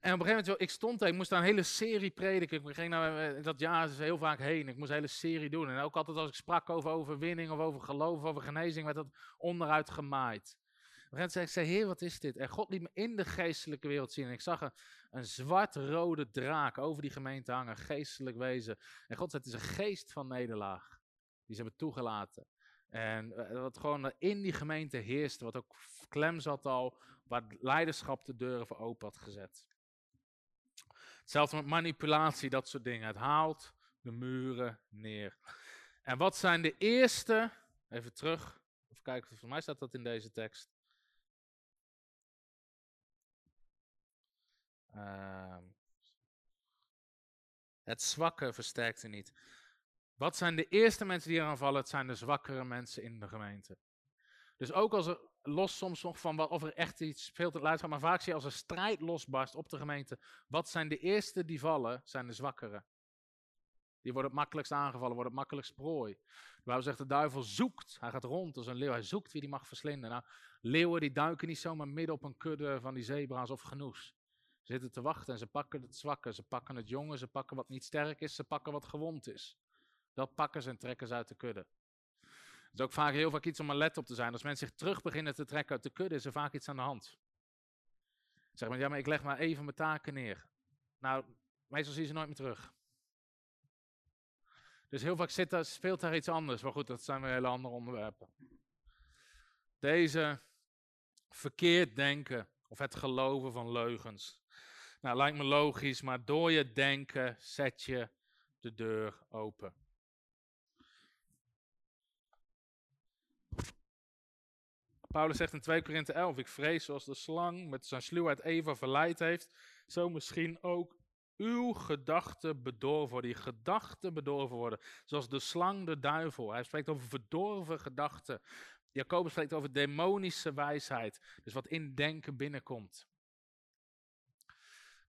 en op een gegeven moment, ik stond daar, ik moest daar een hele serie prediken. Ik ging nou, dat jaar is heel vaak heen. Ik moest een hele serie doen. En ook altijd als ik sprak over overwinning of over geloof of over genezing, werd dat onderuit gemaaid. Op een gegeven moment zei ik, zei, heer, wat is dit? En God liet me in de geestelijke wereld zien. En ik zag een, een zwart-rode draak over die gemeente hangen, geestelijk wezen. En God zei, het is een geest van nederlaag. Die ze hebben toegelaten. En eh, wat gewoon in die gemeente heerste, wat ook klem zat al, waar leiderschap de deuren voor open had gezet. Hetzelfde met manipulatie, dat soort dingen. Het haalt de muren neer. En wat zijn de eerste, even terug, even kijken, voor mij staat dat in deze tekst. Uh, het zwakke versterkt er niet. Wat zijn de eerste mensen die eraan vallen? Het zijn de zwakkere mensen in de gemeente. Dus ook als er los soms nog van wat, of er echt iets veel te luid maar vaak zie je als er strijd losbarst op de gemeente, wat zijn de eerste die vallen, zijn de zwakkeren. Die worden het makkelijkst aangevallen, worden het makkelijkst prooi. Waar zegt de duivel zoekt, hij gaat rond als een leeuw, hij zoekt wie die mag verslinden. Nou, leeuwen die duiken niet zomaar midden op een kudde van die zebra's of genoes. Ze zitten te wachten en ze pakken het zwakke, ze pakken het jonge, ze pakken wat niet sterk is, ze pakken wat gewond is. Dat pakken ze en trekken ze uit de kudde. Het is ook vaak heel vaak iets om alert op te zijn. Als mensen zich terug beginnen te trekken uit de kudde, is er vaak iets aan de hand. Zeg maar, ja, maar ik leg maar even mijn taken neer. Nou, meestal zie je ze nooit meer terug. Dus heel vaak zit speelt daar iets anders. Maar goed, dat zijn weer hele andere onderwerpen. Deze verkeerd denken of het geloven van leugens. Nou, lijkt me logisch, maar door je denken zet je de deur open. Paulus zegt in 2 Korinthe 11, ik vrees zoals de slang met zijn sluwheid Eva verleid heeft, zo misschien ook uw gedachten bedorven worden, die gedachten bedorven worden, zoals de slang de duivel. Hij spreekt over verdorven gedachten. Jacobus spreekt over demonische wijsheid, dus wat in denken binnenkomt.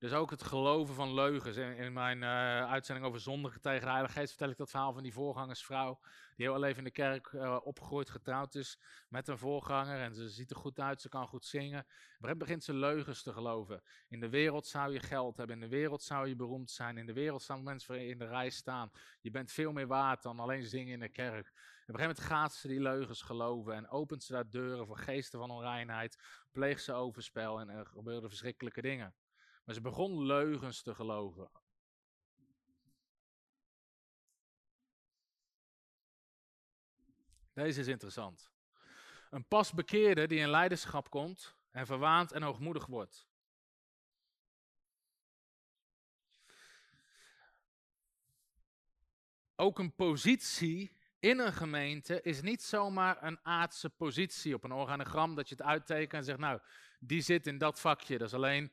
Dus ook het geloven van leugens. In, mijn uh, uitzending over zondigen tegen de Heilige Geest vertel ik dat verhaal van die voorgangersvrouw. Die heel even in de kerk uh, opgegroeid, getrouwd is met een voorganger. En ze ziet er goed uit, ze kan goed zingen. Maar begint ze leugens te geloven. In de wereld zou je geld hebben, in de wereld zou je beroemd zijn. In de wereld staan mensen in de rij staan. Je bent veel meer waard dan alleen zingen in de kerk. Op een gegeven moment gaat ze die leugens geloven en opent ze daar deuren voor geesten van onreinheid. Pleegt ze overspel en er gebeuren verschrikkelijke dingen. Maar ze begon leugens te geloven. Deze is interessant. Een pasbekeerde die in leiderschap komt en verwaand en hoogmoedig wordt. Ook een positie in een gemeente is niet zomaar een aardse positie op een organogram dat je het uittekent en zegt, nou, die zit in dat vakje. Dat is alleen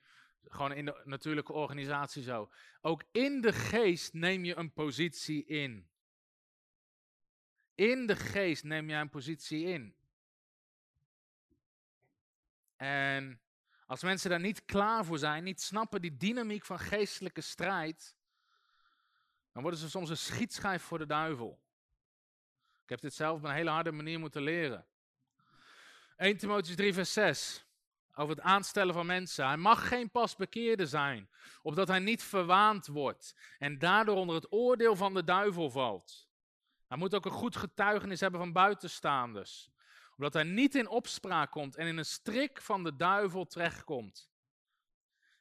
gewoon in de natuurlijke organisatie zo. Ook in de geest neem je een positie in. In de geest neem jij een positie in. En als mensen daar niet klaar voor zijn, niet snappen die dynamiek van geestelijke strijd, dan worden ze soms een schietschijf voor de duivel. Ik heb dit zelf op een hele harde manier moeten leren. 1 Timotheüs 3 vers 6 over het aanstellen van mensen. Hij mag geen pasbekeerde zijn, opdat hij niet verwaand wordt en daardoor onder het oordeel van de duivel valt. Hij moet ook een goed getuigenis hebben van buitenstaanders, omdat hij niet in opspraak komt en in een strik van de duivel terechtkomt.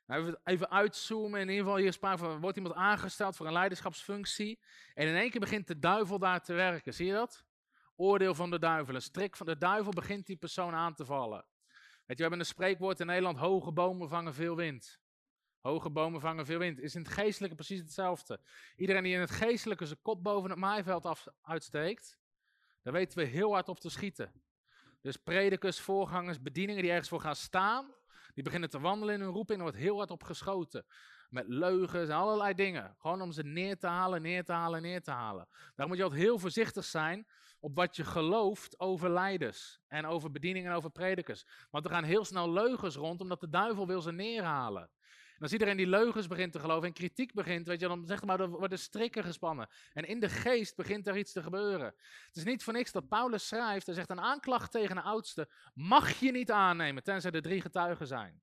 Nou, even uitzoomen, in ieder geval hier sprake van, wordt iemand aangesteld voor een leiderschapsfunctie en in één keer begint de duivel daar te werken. Zie je dat? Oordeel van de duivel, een strik van de duivel begint die persoon aan te vallen. Je, we hebben een spreekwoord in Nederland, hoge bomen vangen veel wind. Hoge bomen vangen veel wind. Is in het geestelijke precies hetzelfde. Iedereen die in het geestelijke zijn kop boven het maaiveld uitsteekt, daar weten we heel hard op te schieten. Dus predikers, voorgangers, bedieningen die ergens voor gaan staan, die beginnen te wandelen in hun roeping, er wordt heel hard op geschoten. Met leugens en allerlei dingen. Gewoon om ze neer te halen, neer te halen, neer te halen. Daar moet je altijd heel voorzichtig zijn op wat je gelooft over leiders. En over bedieningen en over predikers. Want er gaan heel snel leugens rond, omdat de duivel wil ze neerhalen. En als iedereen die leugens begint te geloven en kritiek begint, weet je, dan maar, er worden strikken gespannen. En in de geest begint er iets te gebeuren. Het is niet voor niks dat Paulus schrijft, hij zegt een aanklacht tegen de oudste mag je niet aannemen, tenzij er drie getuigen zijn.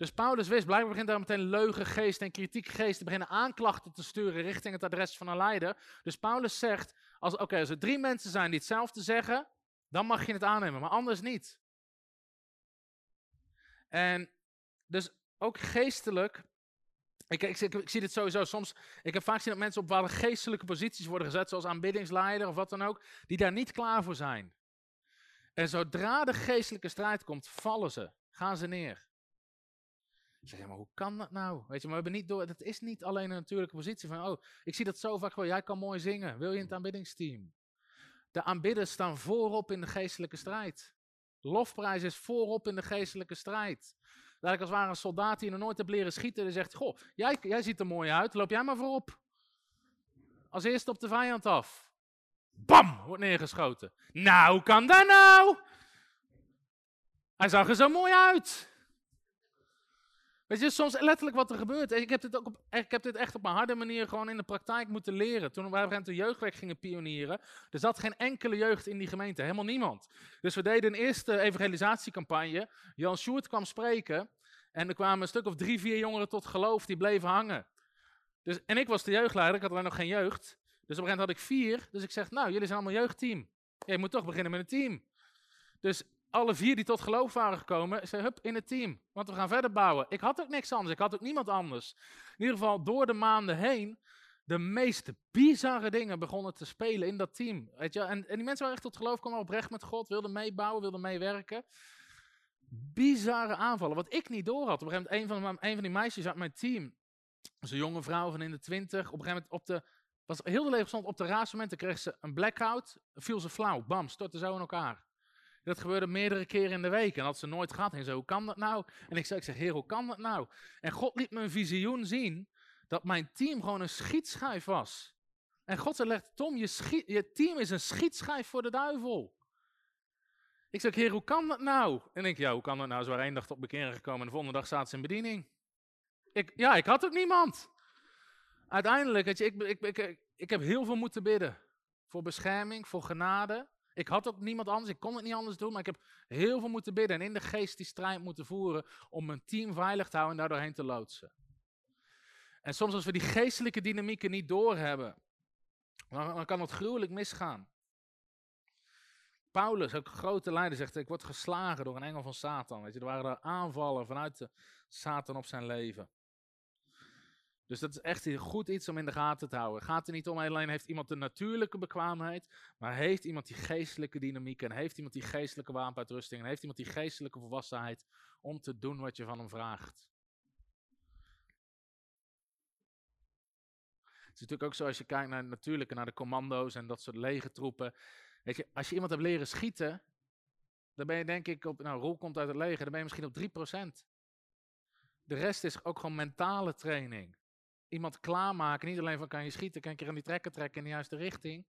Dus Paulus wist, blijkbaar begint daar meteen leugengeest en kritiekgeest beginnen aanklachten te sturen richting het adres van een leider. Dus Paulus zegt, als, oké, als er drie mensen zijn die hetzelfde zeggen, dan mag je het aannemen, maar anders niet. En dus ook geestelijk, ik, ik, ik, zie dit sowieso soms, ik heb vaak gezien dat mensen op bepaalde geestelijke posities worden gezet, zoals aanbiddingsleider of wat dan ook, die daar niet klaar voor zijn. En zodra de geestelijke strijd komt, vallen ze, gaan ze neer. Zeg, maar hoe kan dat nou? Weet je, maar we hebben niet door, het is niet alleen een natuurlijke positie van, oh, ik zie dat zo vaak gewoon, jij kan mooi zingen, wil je in het aanbiddingsteam? De aanbidders staan voorop in de geestelijke strijd. Lofprijs is voorop in de geestelijke strijd. Dat ik als ware een soldaat die nog nooit heb leren schieten, die zegt, goh, jij, jij ziet er mooi uit, loop jij maar voorop. Als eerste op de vijand af. Bam, wordt neergeschoten. Nou, hoe kan dat nou? Hij zag er zo mooi uit. Weet je, soms letterlijk wat er gebeurt. Ik heb dit, ook op, ik heb dit echt op een harde manier gewoon in de praktijk moeten leren. Toen we de jeugdwerk gingen pionieren, er zat geen enkele jeugd in die gemeente, helemaal niemand. Dus we deden een eerste evangelisatiecampagne. Jan Sjoerd kwam spreken en er kwamen een stuk of drie, vier jongeren tot geloof, die bleven hangen. Dus, en ik was de jeugdleider, ik had alleen nog geen jeugd. Dus op een gegeven moment had ik vier, dus ik zeg, nou, jullie zijn allemaal jeugdteam. Ja, je moet toch beginnen met een team. Dus alle vier die tot geloof waren gekomen, zei hup in het team. Want we gaan verder bouwen. Ik had ook niks anders. Ik had ook niemand anders. In ieder geval door de maanden heen. De meest bizarre dingen begonnen te spelen in dat team. Weet je? En, en die mensen waren echt tot geloof komen, oprecht met God, wilden meebouwen, wilden meewerken. Bizarre aanvallen, wat ik niet door had. Op een gegeven moment, een van, een van die meisjes uit mijn team, een jonge vrouw van in de twintig, op een gegeven moment op de, was heel de leven op de raadsmomenten, kreeg ze een blackout, viel ze flauw, bam, stortte zo in elkaar. Dat gebeurde meerdere keren in de week. En had ze nooit gehad. En zo, hoe kan dat nou? En ik zei, ik zeg, heer, hoe kan dat nou? En God liet me een visioen zien dat mijn team gewoon een schietschijf was. En God zei, Tom, je, je team is een schietschijf voor de duivel. Ik zeg, heer, hoe kan dat nou? En ik, ja, hoe kan dat nou? Ze waren één dag tot bekeren gekomen en de volgende dag zaten ze in bediening. Ik, ja, ik had ook niemand. Uiteindelijk, je, ik, ik, ik, ik heb heel veel moeten bidden. Voor bescherming, voor genade. Ik had ook niemand anders, ik kon het niet anders doen, maar ik heb heel veel moeten bidden en in de geest die strijd moeten voeren om mijn team veilig te houden en daardoorheen te loodsen. En soms als we die geestelijke dynamieken niet doorhebben, dan, dan kan het gruwelijk misgaan. Paulus, ook grote leider, zegt: Ik word geslagen door een engel van Satan. Weet je, er waren er aanvallen vanuit de Satan op zijn leven. Dus dat is echt goed iets om in de gaten te houden. Het gaat er niet om alleen heeft iemand de natuurlijke bekwaamheid, maar heeft iemand die geestelijke dynamiek en heeft iemand die geestelijke wapenuitrusting en heeft iemand die geestelijke volwassenheid om te doen wat je van hem vraagt. Het is natuurlijk ook zo als je kijkt naar natuurlijke, naar de commando's en dat soort legertroepen. Weet je, als je iemand hebt leren schieten, dan ben je denk ik op, nou Roel komt uit het leger, dan ben je misschien op 3%. De rest is ook gewoon mentale training. Iemand klaarmaken. Niet alleen van kan je schieten, kan je aan die trekker trekken in de juiste richting.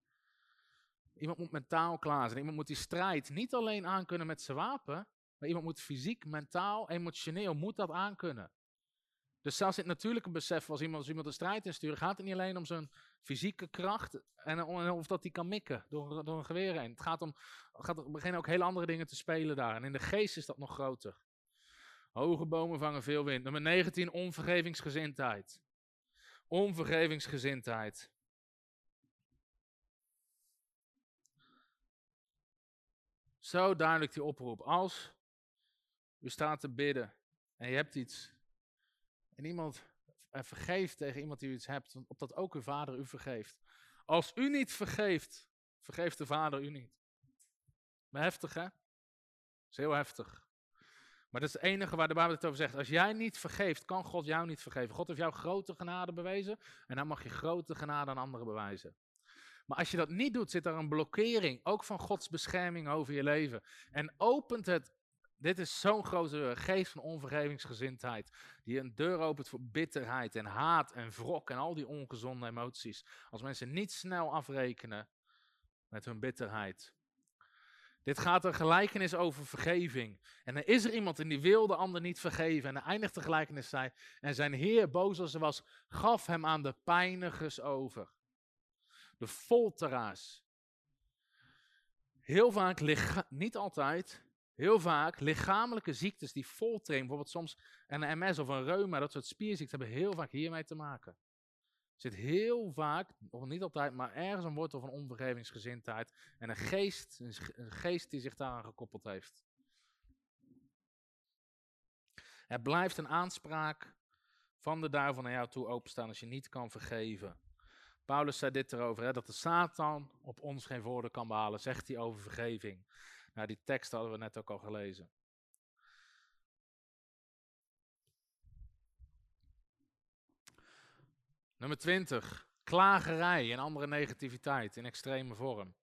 Iemand moet mentaal klaar zijn. Iemand moet die strijd niet alleen aankunnen met zijn wapen. Maar iemand moet fysiek, mentaal, emotioneel, moet dat aankunnen. Dus zelfs in het natuurlijke besef, als iemand, als iemand een strijd instuurt, gaat het niet alleen om zijn fysieke kracht en of dat hij kan mikken door, door een geweer heen. Het gaat om, gaat, beginnen ook hele andere dingen te spelen daar. En in de geest is dat nog groter. Hoge bomen vangen veel wind. Nummer 19, onvergevingsgezindheid. Onvergevingsgezindheid. Zo duidelijk die oproep. Als u staat te bidden en je hebt iets en iemand vergeeft tegen iemand die u iets hebt, opdat ook uw vader u vergeeft. Als u niet vergeeft, vergeeft de vader u niet. Maar heftig hè? Dat is heel heftig. Maar dat is het enige waar de Bijbel het over zegt. Als jij niet vergeeft, kan God jou niet vergeven. God heeft jou grote genade bewezen en dan mag je grote genade aan anderen bewijzen. Maar als je dat niet doet, zit er een blokkering, ook van Gods bescherming over je leven. En opent het dit is zo'n grote geest van onvergevingsgezindheid. Die een deur opent voor bitterheid en haat en wrok en al die ongezonde emoties. Als mensen niet snel afrekenen met hun bitterheid. Dit gaat een gelijkenis over vergeving. En er is er iemand en die wil de ander niet vergeven. En de eindigt de gelijkenis zei. En zijn heer, boos als hij was, gaf hem aan de pijnigers over. De folteraars. Heel vaak, niet altijd, Heel vaak lichamelijke ziektes die voltrainen, bijvoorbeeld soms een MS of een reuma, dat soort spierziekten, hebben heel vaak hiermee te maken. Er zit heel vaak, of niet altijd, maar ergens een wortel van onvergevingsgezindheid en een geest, een geest die zich daaraan gekoppeld heeft. Het blijft een aanspraak van de duivel naar jou toe openstaan als je niet kan vergeven. Paulus zei dit erover, hè, dat de Satan op ons geen voordeel kan behalen, zegt hij over vergeving. Nou, die tekst hadden we net ook al gelezen. Nummer 20. Klagerij en andere negativiteit in extreme vorm.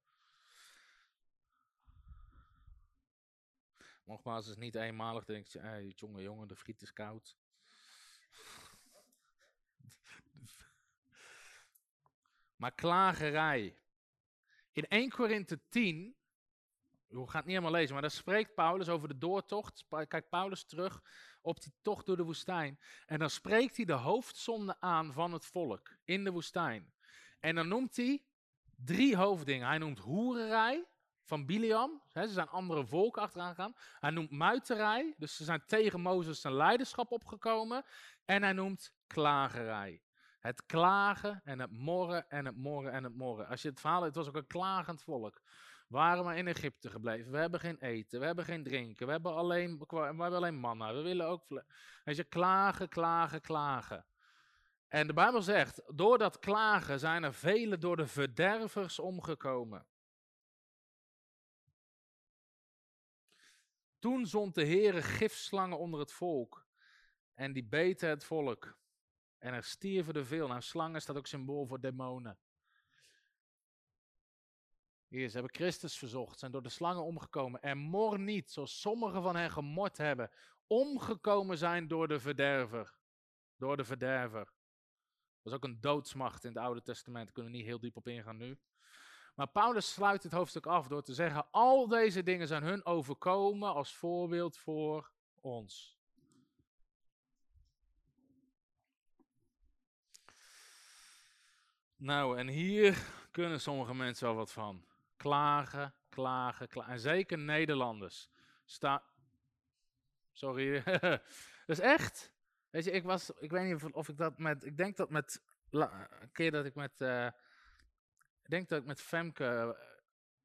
Nogmaals, het is niet eenmalig. denk je, hey, jonge jongen, de friet is koud. maar klagerij. In 1 Korinthe 10 u gaat niet helemaal lezen, maar daar spreekt Paulus over de doortocht. Kijkt Paulus terug op die tocht door de woestijn. En dan spreekt hij de hoofdzonde aan van het volk in de woestijn. En dan noemt hij drie hoofddingen. Hij noemt hoererij van Biliam. ze zijn andere volken achteraan gegaan. Hij noemt muiterij. Dus ze zijn tegen Mozes zijn leiderschap opgekomen. En hij noemt klagerij. Het klagen en het morren en het morren en het morren. Als je het verhaal, het was ook een klagend volk waren maar in Egypte gebleven. We hebben geen eten, we hebben geen drinken, we hebben alleen, we alleen manna. We willen ook, weet je, klagen, klagen, klagen. En de Bijbel zegt, door dat klagen zijn er velen door de verdervers omgekomen. Toen zond de Heere gifslangen onder het volk en die beten het volk. En er stierven er veel. Nou, slangen staat ook symbool voor demonen. Hier, ze hebben Christus verzocht, zijn door de slangen omgekomen en mor niet, zoals sommigen van hen gemord hebben, omgekomen zijn door de verderver. Door de verderver. Dat is ook een doodsmacht in het Oude Testament, daar kunnen we niet heel diep op ingaan nu. Maar Paulus sluit het hoofdstuk af door te zeggen, al deze dingen zijn hun overkomen als voorbeeld voor ons. Nou, en hier kunnen sommige mensen wel wat van. Klagen, klagen, klagen. En zeker Nederlanders. Sta Sorry. dat is echt. Weet je, ik was, ik weet niet of ik dat met, ik denk dat met, een keer dat ik met, uh, ik denk dat ik met Femke, eh,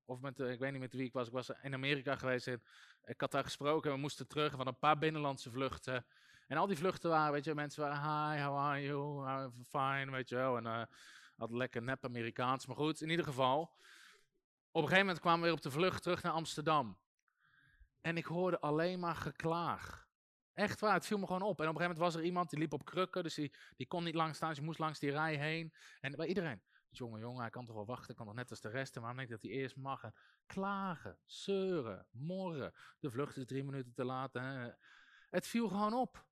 of met, uh, ik weet niet met wie ik was, ik was in Amerika geweest ik had daar gesproken en we moesten terug van een paar binnenlandse vluchten. En al die vluchten waren, weet je, mensen waren, hi, how are you, fine, weet je wel. En had lekker nep Amerikaans, maar goed, in ieder geval. Op een gegeven moment kwamen we weer op de vlucht terug naar Amsterdam. En ik hoorde alleen maar geklaag. Echt waar, het viel me gewoon op. En op een gegeven moment was er iemand die liep op krukken, dus die, die kon niet lang staan, dus je moest langs die rij heen. En bij iedereen, jongen, jongen, hij kan toch wel wachten, kan toch net als de rest. En waarom denk ik dat hij eerst mag? klagen, zeuren, morren. De vlucht is drie minuten te laat. Het viel gewoon op.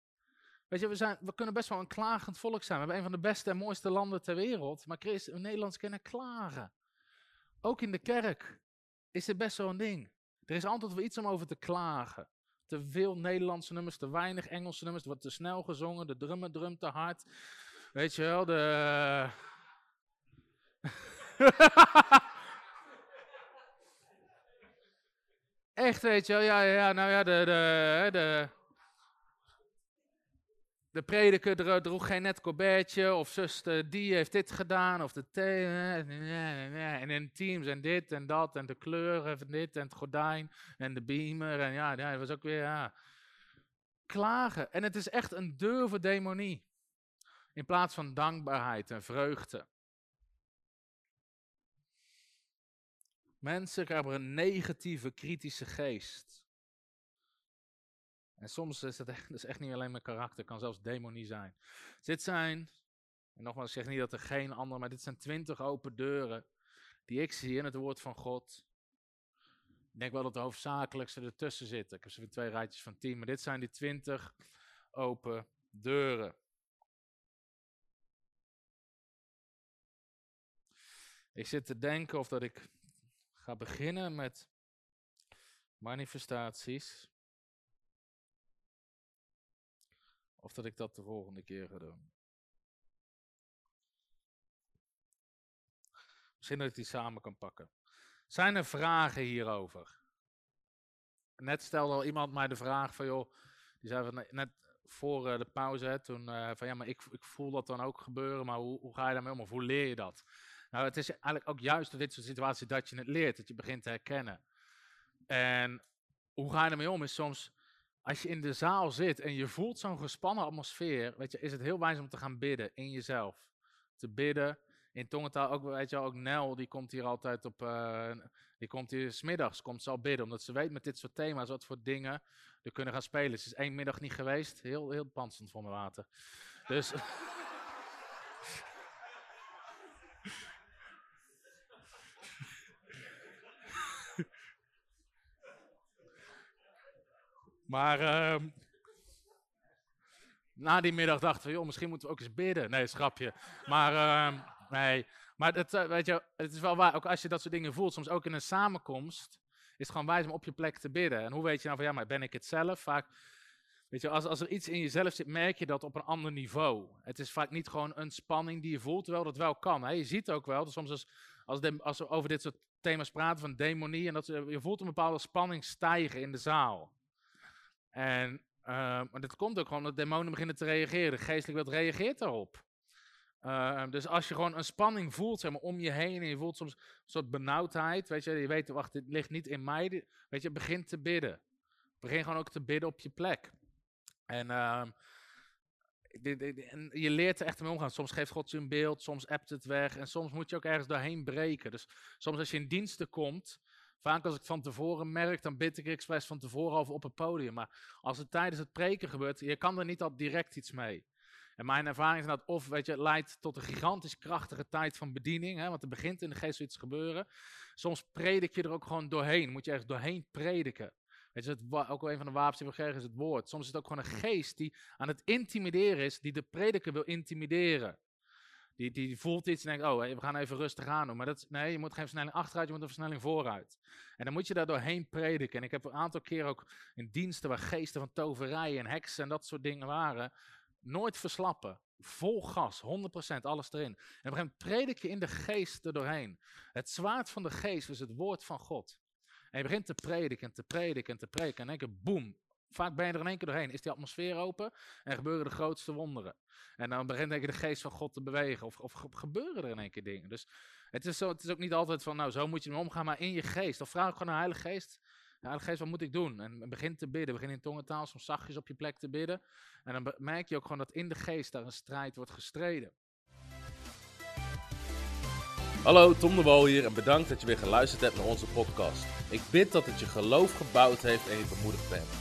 Weet je, we, zijn, we kunnen best wel een klagend volk zijn. We hebben een van de beste en mooiste landen ter wereld. Maar Christen, Nederlands kennen klagen. Ook in de kerk is dit best een ding. Er is altijd wel iets om over te klagen. Te veel Nederlandse nummers, te weinig Engelse nummers. Er wordt te snel gezongen, de drummer drumt te hard. Weet je wel, de... Echt, weet je wel, ja, ja, nou ja, de, de, de, de prediker droeg geen net colbertje, of zuster die heeft dit gedaan, of de thee, en in teams en dit en dat, en de kleur van dit, en het gordijn, en de beamer, en ja, dat was ook weer, ja, klagen. En het is echt een deur voor demonie, in plaats van dankbaarheid en vreugde. Mensen hebben een negatieve, kritische geest. En soms is het echt, is echt niet alleen mijn karakter, kan zelfs demonie zijn. Dit zijn, en nogmaals, ik zeg niet dat er geen andere, maar dit zijn twintig open deuren die ik zie in het woord van God. Ik denk wel dat de hoofdzakelijkste ertussen zitten. Ik heb ze weer twee rijtjes van tien, maar dit zijn die twintig open deuren. Ik zit te denken of dat ik ga beginnen met manifestaties. Of dat ik dat de volgende keer ga doen. Misschien dat ik die samen kan pakken. Zijn er vragen hierover? Net stelde al iemand mij de vraag van, joh, die zei van, net voor eh, de pauze, toen uh, van, ja, maar ik, ik voel dat dan ook gebeuren, maar hoe, hoe ga je daarmee om? Of hoe leer je dat? Nou, het is eigenlijk ook juist door dit soort situaties dat je het leert, dat je begint te herkennen. En hoe ga je ermee om? Is soms, als je in de zaal zit en je voelt zo'n gespannen atmosfeer, weet je, is het heel wijs om te gaan bidden in jezelf. Te bidden. In tongentaal ook, weet je, ook Nel, die komt hier altijd op, uh, die komt hier smiddags, komt ze al bidden, omdat ze weet met dit soort thema's wat voor dingen er kunnen gaan spelen. Ze is één middag niet geweest, heel, heel pand stond voor mijn water. Dus... Maar uh, na die middag dachten we, joh, misschien moeten we ook eens bidden. Nee, schrapje. Maar, uh, nee. maar het, uh, weet je, het is wel waar, ook als je dat soort dingen voelt, soms ook in een samenkomst, is het gewoon wijs om op je plek te bidden. En hoe weet je nou van, ja, maar ben ik het zelf? Vaak, weet je, als, als er iets in jezelf zit, merk je dat op een ander niveau. Het is vaak niet gewoon een spanning die je voelt, terwijl dat wel kan. Je ziet ook wel, soms als, als, als we over dit soort thema's praten, van demonie, en dat, je voelt een bepaalde spanning stijgen in de zaal. En uh, maar dat komt ook gewoon dat demonen beginnen te reageren. Geestelijk wat reageert daarop. Uh, dus als je gewoon een spanning voelt zeg maar, om je heen en je voelt soms een soort benauwdheid, weet je, je weet, wacht, dit ligt niet in mij, weet je, begin te bidden. Begin gewoon ook te bidden op je plek. En, uh, en je leert er echt mee omgaan. Soms geeft God je een beeld, soms appt het weg en soms moet je ook ergens doorheen breken. Dus soms als je in diensten komt, Vaak als ik van tevoren merk, dan bid ik expres van tevoren over op het podium. Maar als het tijdens het preken gebeurt, je kan er niet al direct iets mee. En mijn ervaring is dat of weet je, het leidt tot een gigantisch krachtige tijd van bediening, hè, want er begint in de geest iets gebeuren. Soms predik je er ook gewoon doorheen, moet je ergens doorheen prediken. Weet je, het, ook wel een van de wapens die we gekregen is het woord. Soms is het ook gewoon een geest die aan het intimideren is, die de prediker wil intimideren. Die, die voelt iets en denkt, oh, we gaan even rustig aan doen. Maar dat, nee, je moet geen versnelling achteruit, je moet een versnelling vooruit. En dan moet je daar doorheen prediken. En ik heb een aantal keer ook in diensten waar geesten van toverij en heksen en dat soort dingen waren, nooit verslappen. Vol gas, 100%, alles erin. En op een gegeven moment predik je in de geest er doorheen. Het zwaard van de geest is het woord van God. En je begint te prediken en te prediken en te prediken. En denk je, boem, Vaak ben je er in één keer doorheen. Is die atmosfeer open en gebeuren de grootste wonderen. En dan begint ik de geest van God te bewegen. Of, of gebeuren er in één keer dingen. Dus het is, zo, het is ook niet altijd van, nou zo moet je ermee omgaan. Maar in je geest. Of vraag gewoon naar de Heilige Geest. Heilige Geest, wat moet ik doen? En begin te bidden. Begin in tongentaal soms zachtjes op je plek te bidden. En dan merk je ook gewoon dat in de geest daar een strijd wordt gestreden. Hallo, Tom de Wol hier en bedankt dat je weer geluisterd hebt naar onze podcast. Ik bid dat het je geloof gebouwd heeft en je bemoedigd bent.